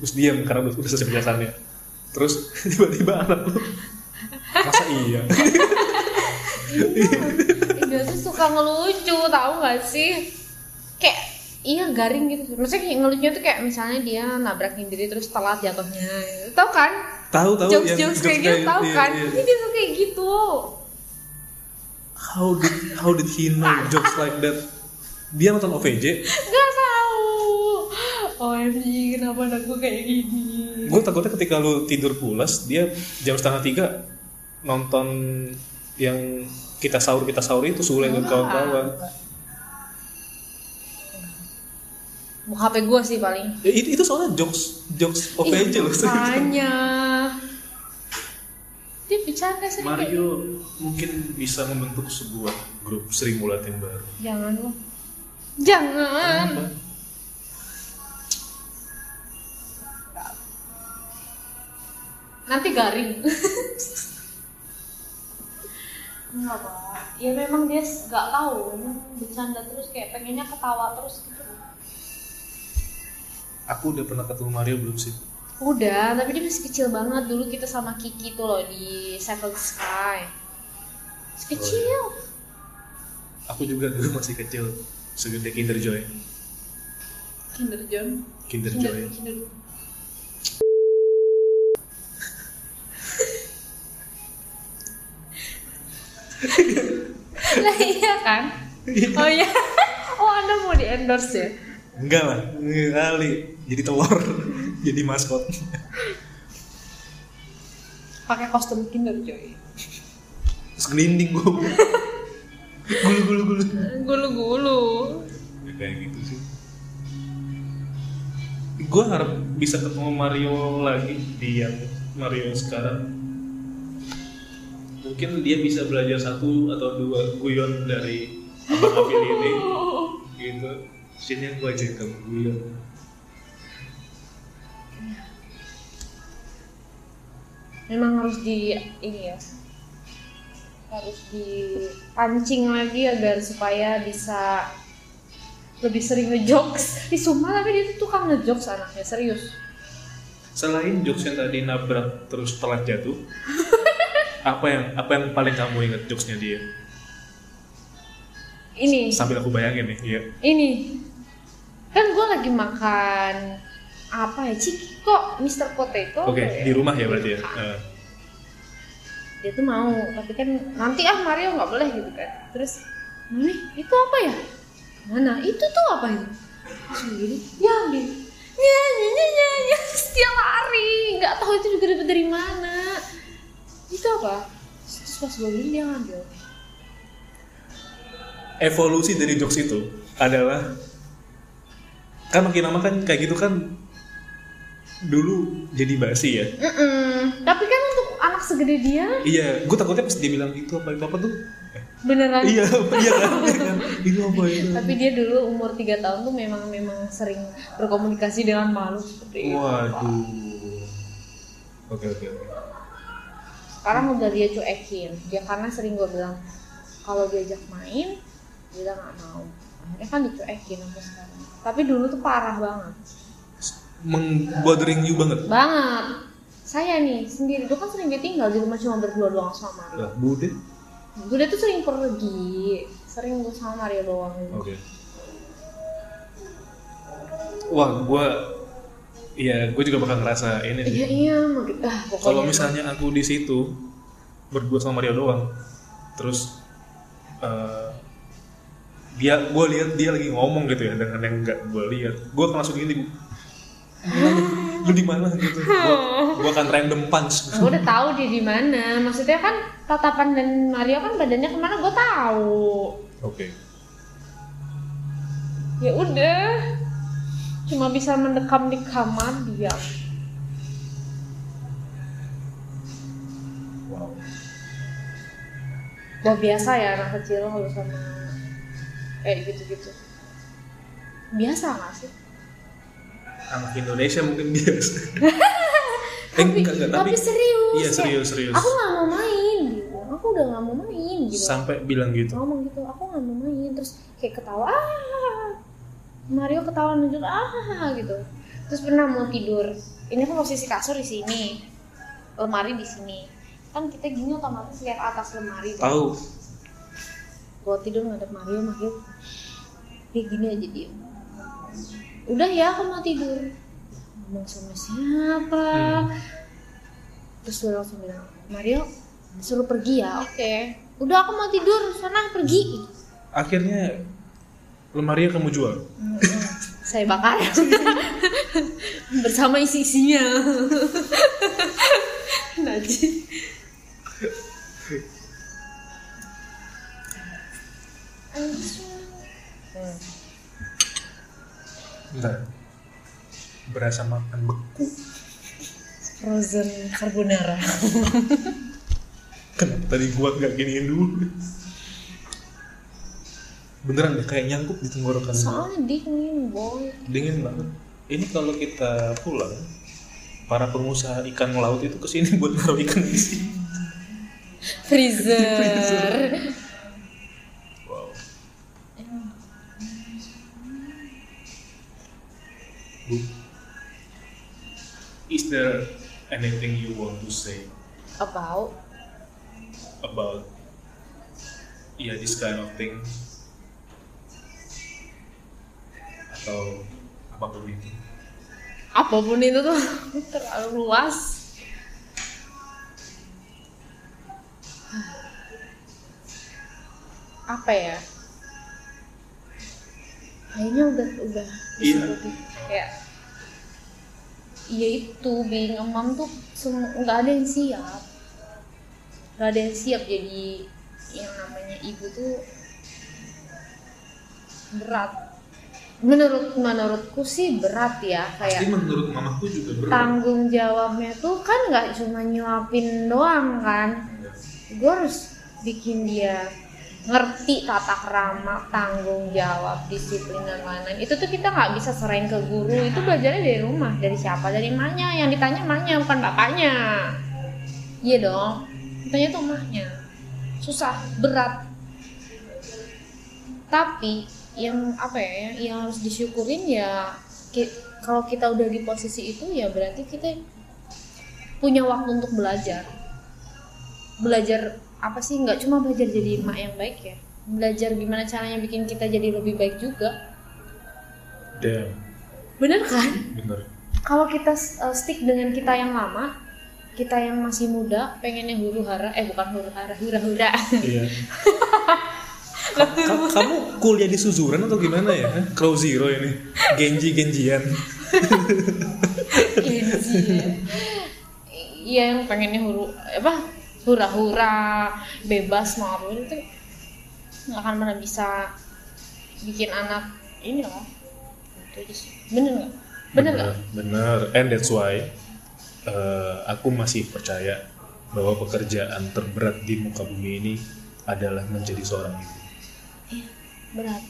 terus diam karena udah, udah selesai penjelasannya. Terus tiba-tiba anak lu, masa iya? Dia tuh suka ngelucu tahu nggak sih? Kayak iya garing gitu. Maksudnya kayak ngelucunya tuh kayak misalnya dia nabrakin diri terus telat jatuhnya. Tahu kan? Tahu tahu jokes yang jokes kayak gitu tahu iya, kan? iya. ini dia tuh kayak gitu. How did how did he know jokes like that? Dia nonton OVJ, nggak tahu. OMG kenapa anak gue kayak gini? Gue takutnya ketika lu tidur pulas dia jam setengah tiga nonton yang kita sahur kita sahur itu sule dan kawan-kawan. Mau HP gue sih paling. Ya, itu, itu soalnya jokes jokes OVJ loh. Makanya. Dia sering kayak Mario mungkin bisa membentuk sebuah grup Sri Mulat yang baru. Jangan lo Jangan. Kenapa? Nanti garing Enggak pak Ya memang dia gak tahu bercanda terus kayak pengennya ketawa terus gitu aku udah pernah ketemu Mario belum sih Udah, tapi dia masih kecil banget dulu kita sama Kiki tuh loh di Seven Sky. Masih kecil. aku juga dulu masih kecil segede Kinder Joy Kinder John. Kinder Kinder, Joy Kinder. Lah iya kan? Oh iya. Oh Anda mau di endorse ya? enggak lah kali jadi telur jadi maskot Pakai kostum Kinder Joy. terus gelinding gue gulu gulu gulu Gulu-gulu. Ya, kayak gitu sih gue harap bisa ketemu Mario lagi di yang Mario sekarang mungkin dia bisa belajar satu atau dua guyon dari abang Abil ini. Gitu. Sini aku aja kamu guyon. Memang harus di ini ya. Harus dipancing lagi agar supaya bisa lebih sering ngejokes. Di Suma tapi dia tuh tukang ngejokes anaknya serius. Selain jokes yang tadi nabrak terus telat jatuh apa yang apa yang paling kamu ingat jokesnya dia? Ini. Sambil aku bayangin nih ya ini. Kan gue lagi makan apa ya ciki kok Mr. Potato oke apa ya? di rumah ya berarti ya. Eh, dia tuh mau tapi kan nanti ah Mario nggak boleh gitu kan. Terus mami itu apa ya? Mana? Itu tuh apa itu? Begini ya ambil ya ya ya ya, ya. Terus dia lari. Nggak tahu itu juga dapat dari mana itu apa? Terus pas gue beli dia ngambil. Evolusi dari jokes itu adalah kan makin lama kan kayak gitu kan dulu jadi basi ya. Mm-mm. tapi kan untuk anak segede dia? Iya gue takutnya pas dia bilang itu apa itu apa tuh? Eh, beneran? Iya iya kan, iya kan? Itu apa itu? Tapi dia dulu umur 3 tahun tuh memang memang sering berkomunikasi dengan makhluk seperti itu. Waduh. Oke oke oke sekarang udah dia cuekin. Dia karena sering gue bilang kalau diajak main dia nggak mau. Akhirnya kan dicuekin sampai sekarang. Tapi dulu tuh parah banget. Mengbothering you banget? Banget. Saya nih sendiri dulu kan sering dia tinggal di rumah cuma berdua doang sama Mario. Lah bude? Gue tuh sering pergi. Sering gue sama Mario doang. Oke. Wah gue iya gue juga bakal ngerasa ini sih. Iya iya ah kalau misalnya aku di situ berdua sama Mario doang terus eh, dia gue lihat dia lagi ngomong gitu ya dengan yang nggak gue lihat gue akan langsung gini lu di mana? Gitu. Gue gue akan random punch. Gue udah tahu dia di mana. Maksudnya kan tatapan dan Mario kan badannya ke mana? Gue tahu. Oke. Ya udah cuma bisa mendekam di kamar dia wow. Udah biasa ya anak kecil kalau sama kayak gitu-gitu. Biasa nggak sih? Anak Indonesia mungkin biasa. Eh, tapi, enggak, enggak, tapi, tapi serius iya kayak, serius serius. Aku nggak mau main gitu. Aku udah nggak mau main gitu. Sampai bilang gitu. Ngomong gitu aku nggak mau main. Terus kayak ketawa ah Mario ketawa nunjuk ah gitu. Terus pernah mau tidur. Ini kan posisi kasur di sini. Lemari di sini. Kan kita gini otomatis lihat atas lemari kan. tahu. Gua tidur ngadep Mario Mario. Dia gini aja dia udah ya aku mau tidur. Ngomong sama siapa? Hmm. terus dia langsung bilang Mario suruh pergi ya. Oke. Udah aku mau tidur. Sana pergi. Akhirnya lemari kamu jual saya bakar bersama isi-isinya Najis. Hmm. Bentar. berasa makan beku frozen carbonara kenapa tadi gua nggak giniin dulu beneran deh kayak nyangkut di tenggorokan gua. soalnya dingin boy. Dingin banget. Ini kalau kita pulang para pengusaha ikan laut itu ke sini buat naruh ikan di sini. Freezer. Wow. Bu, is there anything you want to say about? about yeah this kind of thing atau apa pun itu. Apa pun itu tuh terlalu luas. Apa ya? Kayaknya udah udah Iya. kayak iya itu being a mom tuh nggak ada yang siap. Nggak ada yang siap jadi yang namanya ibu tuh berat menurut menurutku sih berat ya kayak pasti menurut mamaku juga berat. tanggung jawabnya tuh kan nggak cuma nyuapin doang kan. Gue harus bikin dia ngerti tata krama tanggung jawab disiplin dan lain-lain. Itu tuh kita nggak bisa serain ke guru. Itu belajarnya dari rumah. Dari siapa? Dari emaknya. Yang ditanya emaknya bukan bapaknya. Iya dong. Ditanya tuh emaknya. Susah berat. Tapi yang apa ya yang harus disyukurin ya ki- kalau kita udah di posisi itu ya berarti kita punya waktu untuk belajar. Belajar apa sih? Nggak cuma belajar jadi emak yang baik ya. Belajar gimana caranya bikin kita jadi lebih baik juga. Damn. Bener kan? Bener. Kalau kita uh, stick dengan kita yang lama kita yang masih muda pengennya huru hara eh bukan huru hara hura hura iya Ka- ka- kamu kuliah di Suzuran atau gimana ya? Crow Zero ini, Genji Genjian. Genji ya. iya yang pengennya huru apa hura hura bebas mau apa itu nggak akan pernah bisa bikin anak ini lah itu aja sih. bener nggak bener nggak Bener. And that's why eh, aku masih percaya bahwa pekerjaan terberat di muka bumi ini adalah menjadi seorang ibu. Berat.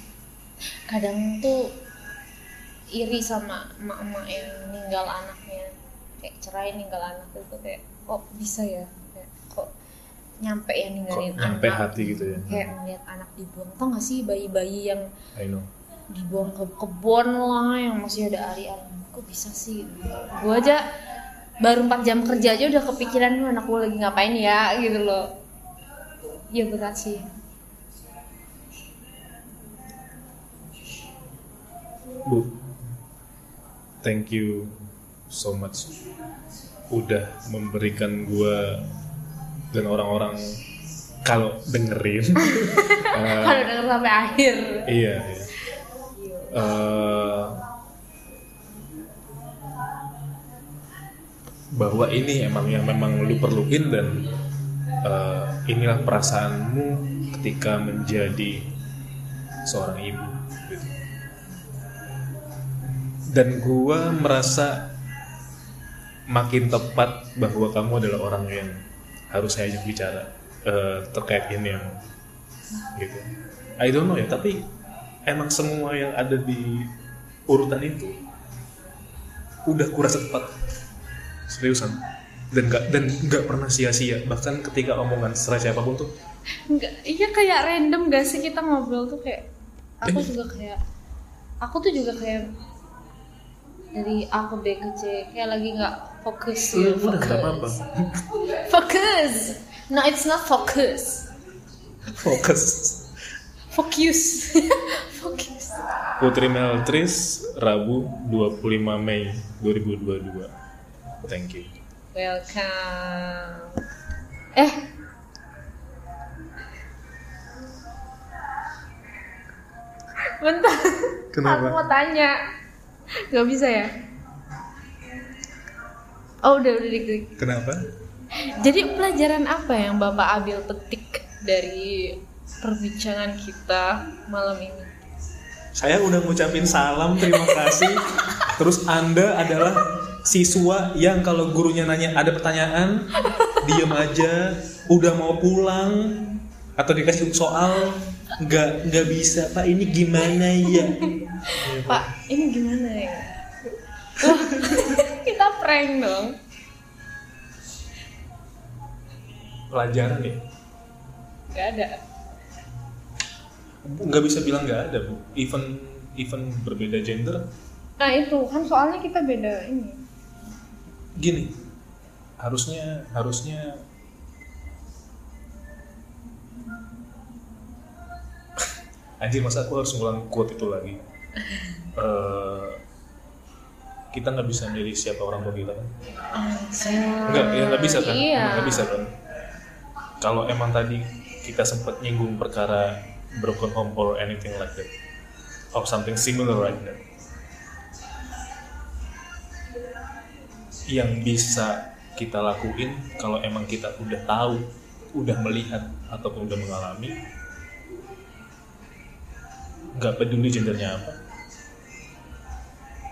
Kadang tuh iri sama emak-emak yang ninggal anaknya. Kayak cerai ninggal anak itu kayak kok bisa ya? Kayak, kok nyampe ya Kok ninggalin nyampe anak? hati gitu ya? kayak ngeliat anak dibuang. Tau gak sih bayi-bayi yang I know. dibuang ke kebun lah yang masih ada ari-ari? Kok bisa sih? Gue aja baru 4 jam kerja aja udah kepikiran "Duh, anak gue lagi ngapain ya? Gitu loh. Ya berat sih Bu, thank you so much udah memberikan gua dan orang-orang kalau dengerin eh, kalau denger sampai akhir iya, iya. Eh, bahwa ini emang yang memang lu perluin dan eh, inilah perasaanmu ketika menjadi seorang ibu. Dan gua merasa makin tepat bahwa kamu adalah orang yang harus saya ajak bicara eh, terkait ini yang gitu. I don't know ya tapi emang semua yang ada di urutan itu udah kurasa tepat. Seriusan. Dan nggak dan nggak pernah sia-sia. Bahkan ketika omongan serai siapa pun tuh Enggak, iya kayak random gak sih kita ngobrol tuh kayak aku juga kayak aku tuh juga kayak dari A ke B ke C kayak lagi nggak fokus. Iya, gitu udah nggak apa-apa fokus fokus. No it's not focus. Fokus focus. Focus. Putri Meltris Rabu 25 Mei 2022 thank you. Welcome. Eh. Bentar. Kenapa? aku mau tanya nggak bisa ya? Oh udah udah diklik. Kenapa? Jadi pelajaran apa yang bapak ambil petik dari perbincangan kita malam ini? Saya udah ngucapin salam terima kasih. Terus anda adalah siswa yang kalau gurunya nanya ada pertanyaan? Diem aja. Udah mau pulang. Atau dikasih soal nggak nggak bisa pak. Ini gimana ya? Pak ini gimana ya? Kita prank dong. Pelajaran ya? Nggak ada. Nggak bisa bilang nggak ada bu. Even even berbeda gender. Nah itu. Kan soalnya kita beda ini. Gini. Harusnya harusnya anjir masa aku harus ngulang quote itu lagi? Eh, kita nggak bisa milih siapa orang tua kita kan? Nggak ya nggak bisa kan? iya. Nggak bisa kan? Kalau emang tadi kita sempat nyinggung perkara broken home or anything like that or something similar like that yang bisa kita lakuin kalau emang kita udah tahu udah melihat ataupun udah mengalami nggak peduli gendernya apa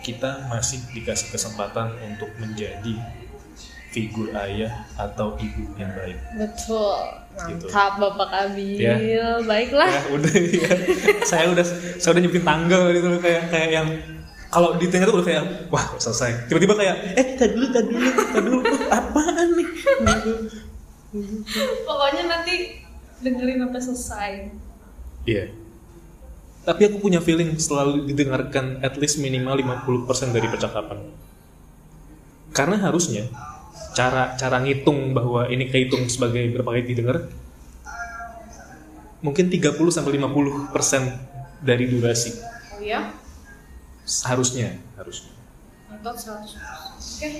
kita masih dikasih kesempatan untuk menjadi figur ayah atau ibu yang baik. Betul. Gitu. Mantap Bapak Abil. Ya. Baiklah. Ya udah ya. saya udah saya udah nyebutin tanggal gitu kayak kayak yang kalau di tengah tuh udah kayak wah selesai. Tiba-tiba kayak eh tadi dulu tadi dulu tadi dulu apaan nih? Gitu. Pokoknya nanti dengerin sampai selesai. Iya. Tapi aku punya feeling selalu didengarkan at least minimal 50% dari percakapan. Karena harusnya cara cara ngitung bahwa ini kehitung sebagai berapa kali didengar mungkin 30 sampai 50% dari durasi. Oh ya? Harusnya, harusnya. Nonton 100. Oke.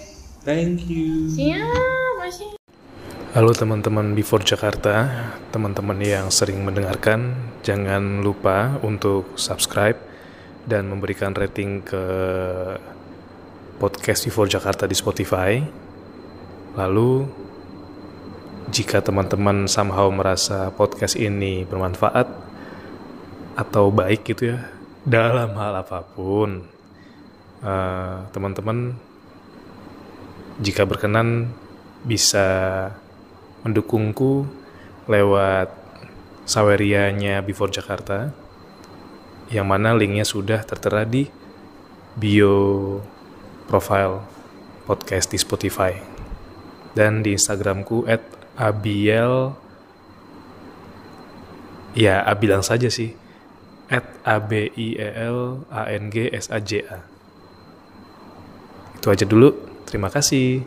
Thank you. Siap, masih. Halo teman-teman Before Jakarta, teman-teman yang sering mendengarkan, jangan lupa untuk subscribe dan memberikan rating ke podcast Before Jakarta di Spotify. Lalu, jika teman-teman somehow merasa podcast ini bermanfaat atau baik gitu ya, dalam hal apa pun, eh, teman-teman jika berkenan bisa mendukungku lewat sawerianya Before Jakarta yang mana linknya sudah tertera di bio profile podcast di Spotify. Dan di Instagramku at abiel ya abilang saja sih. At a b i e l a n g s a j a. Itu aja dulu. Terima kasih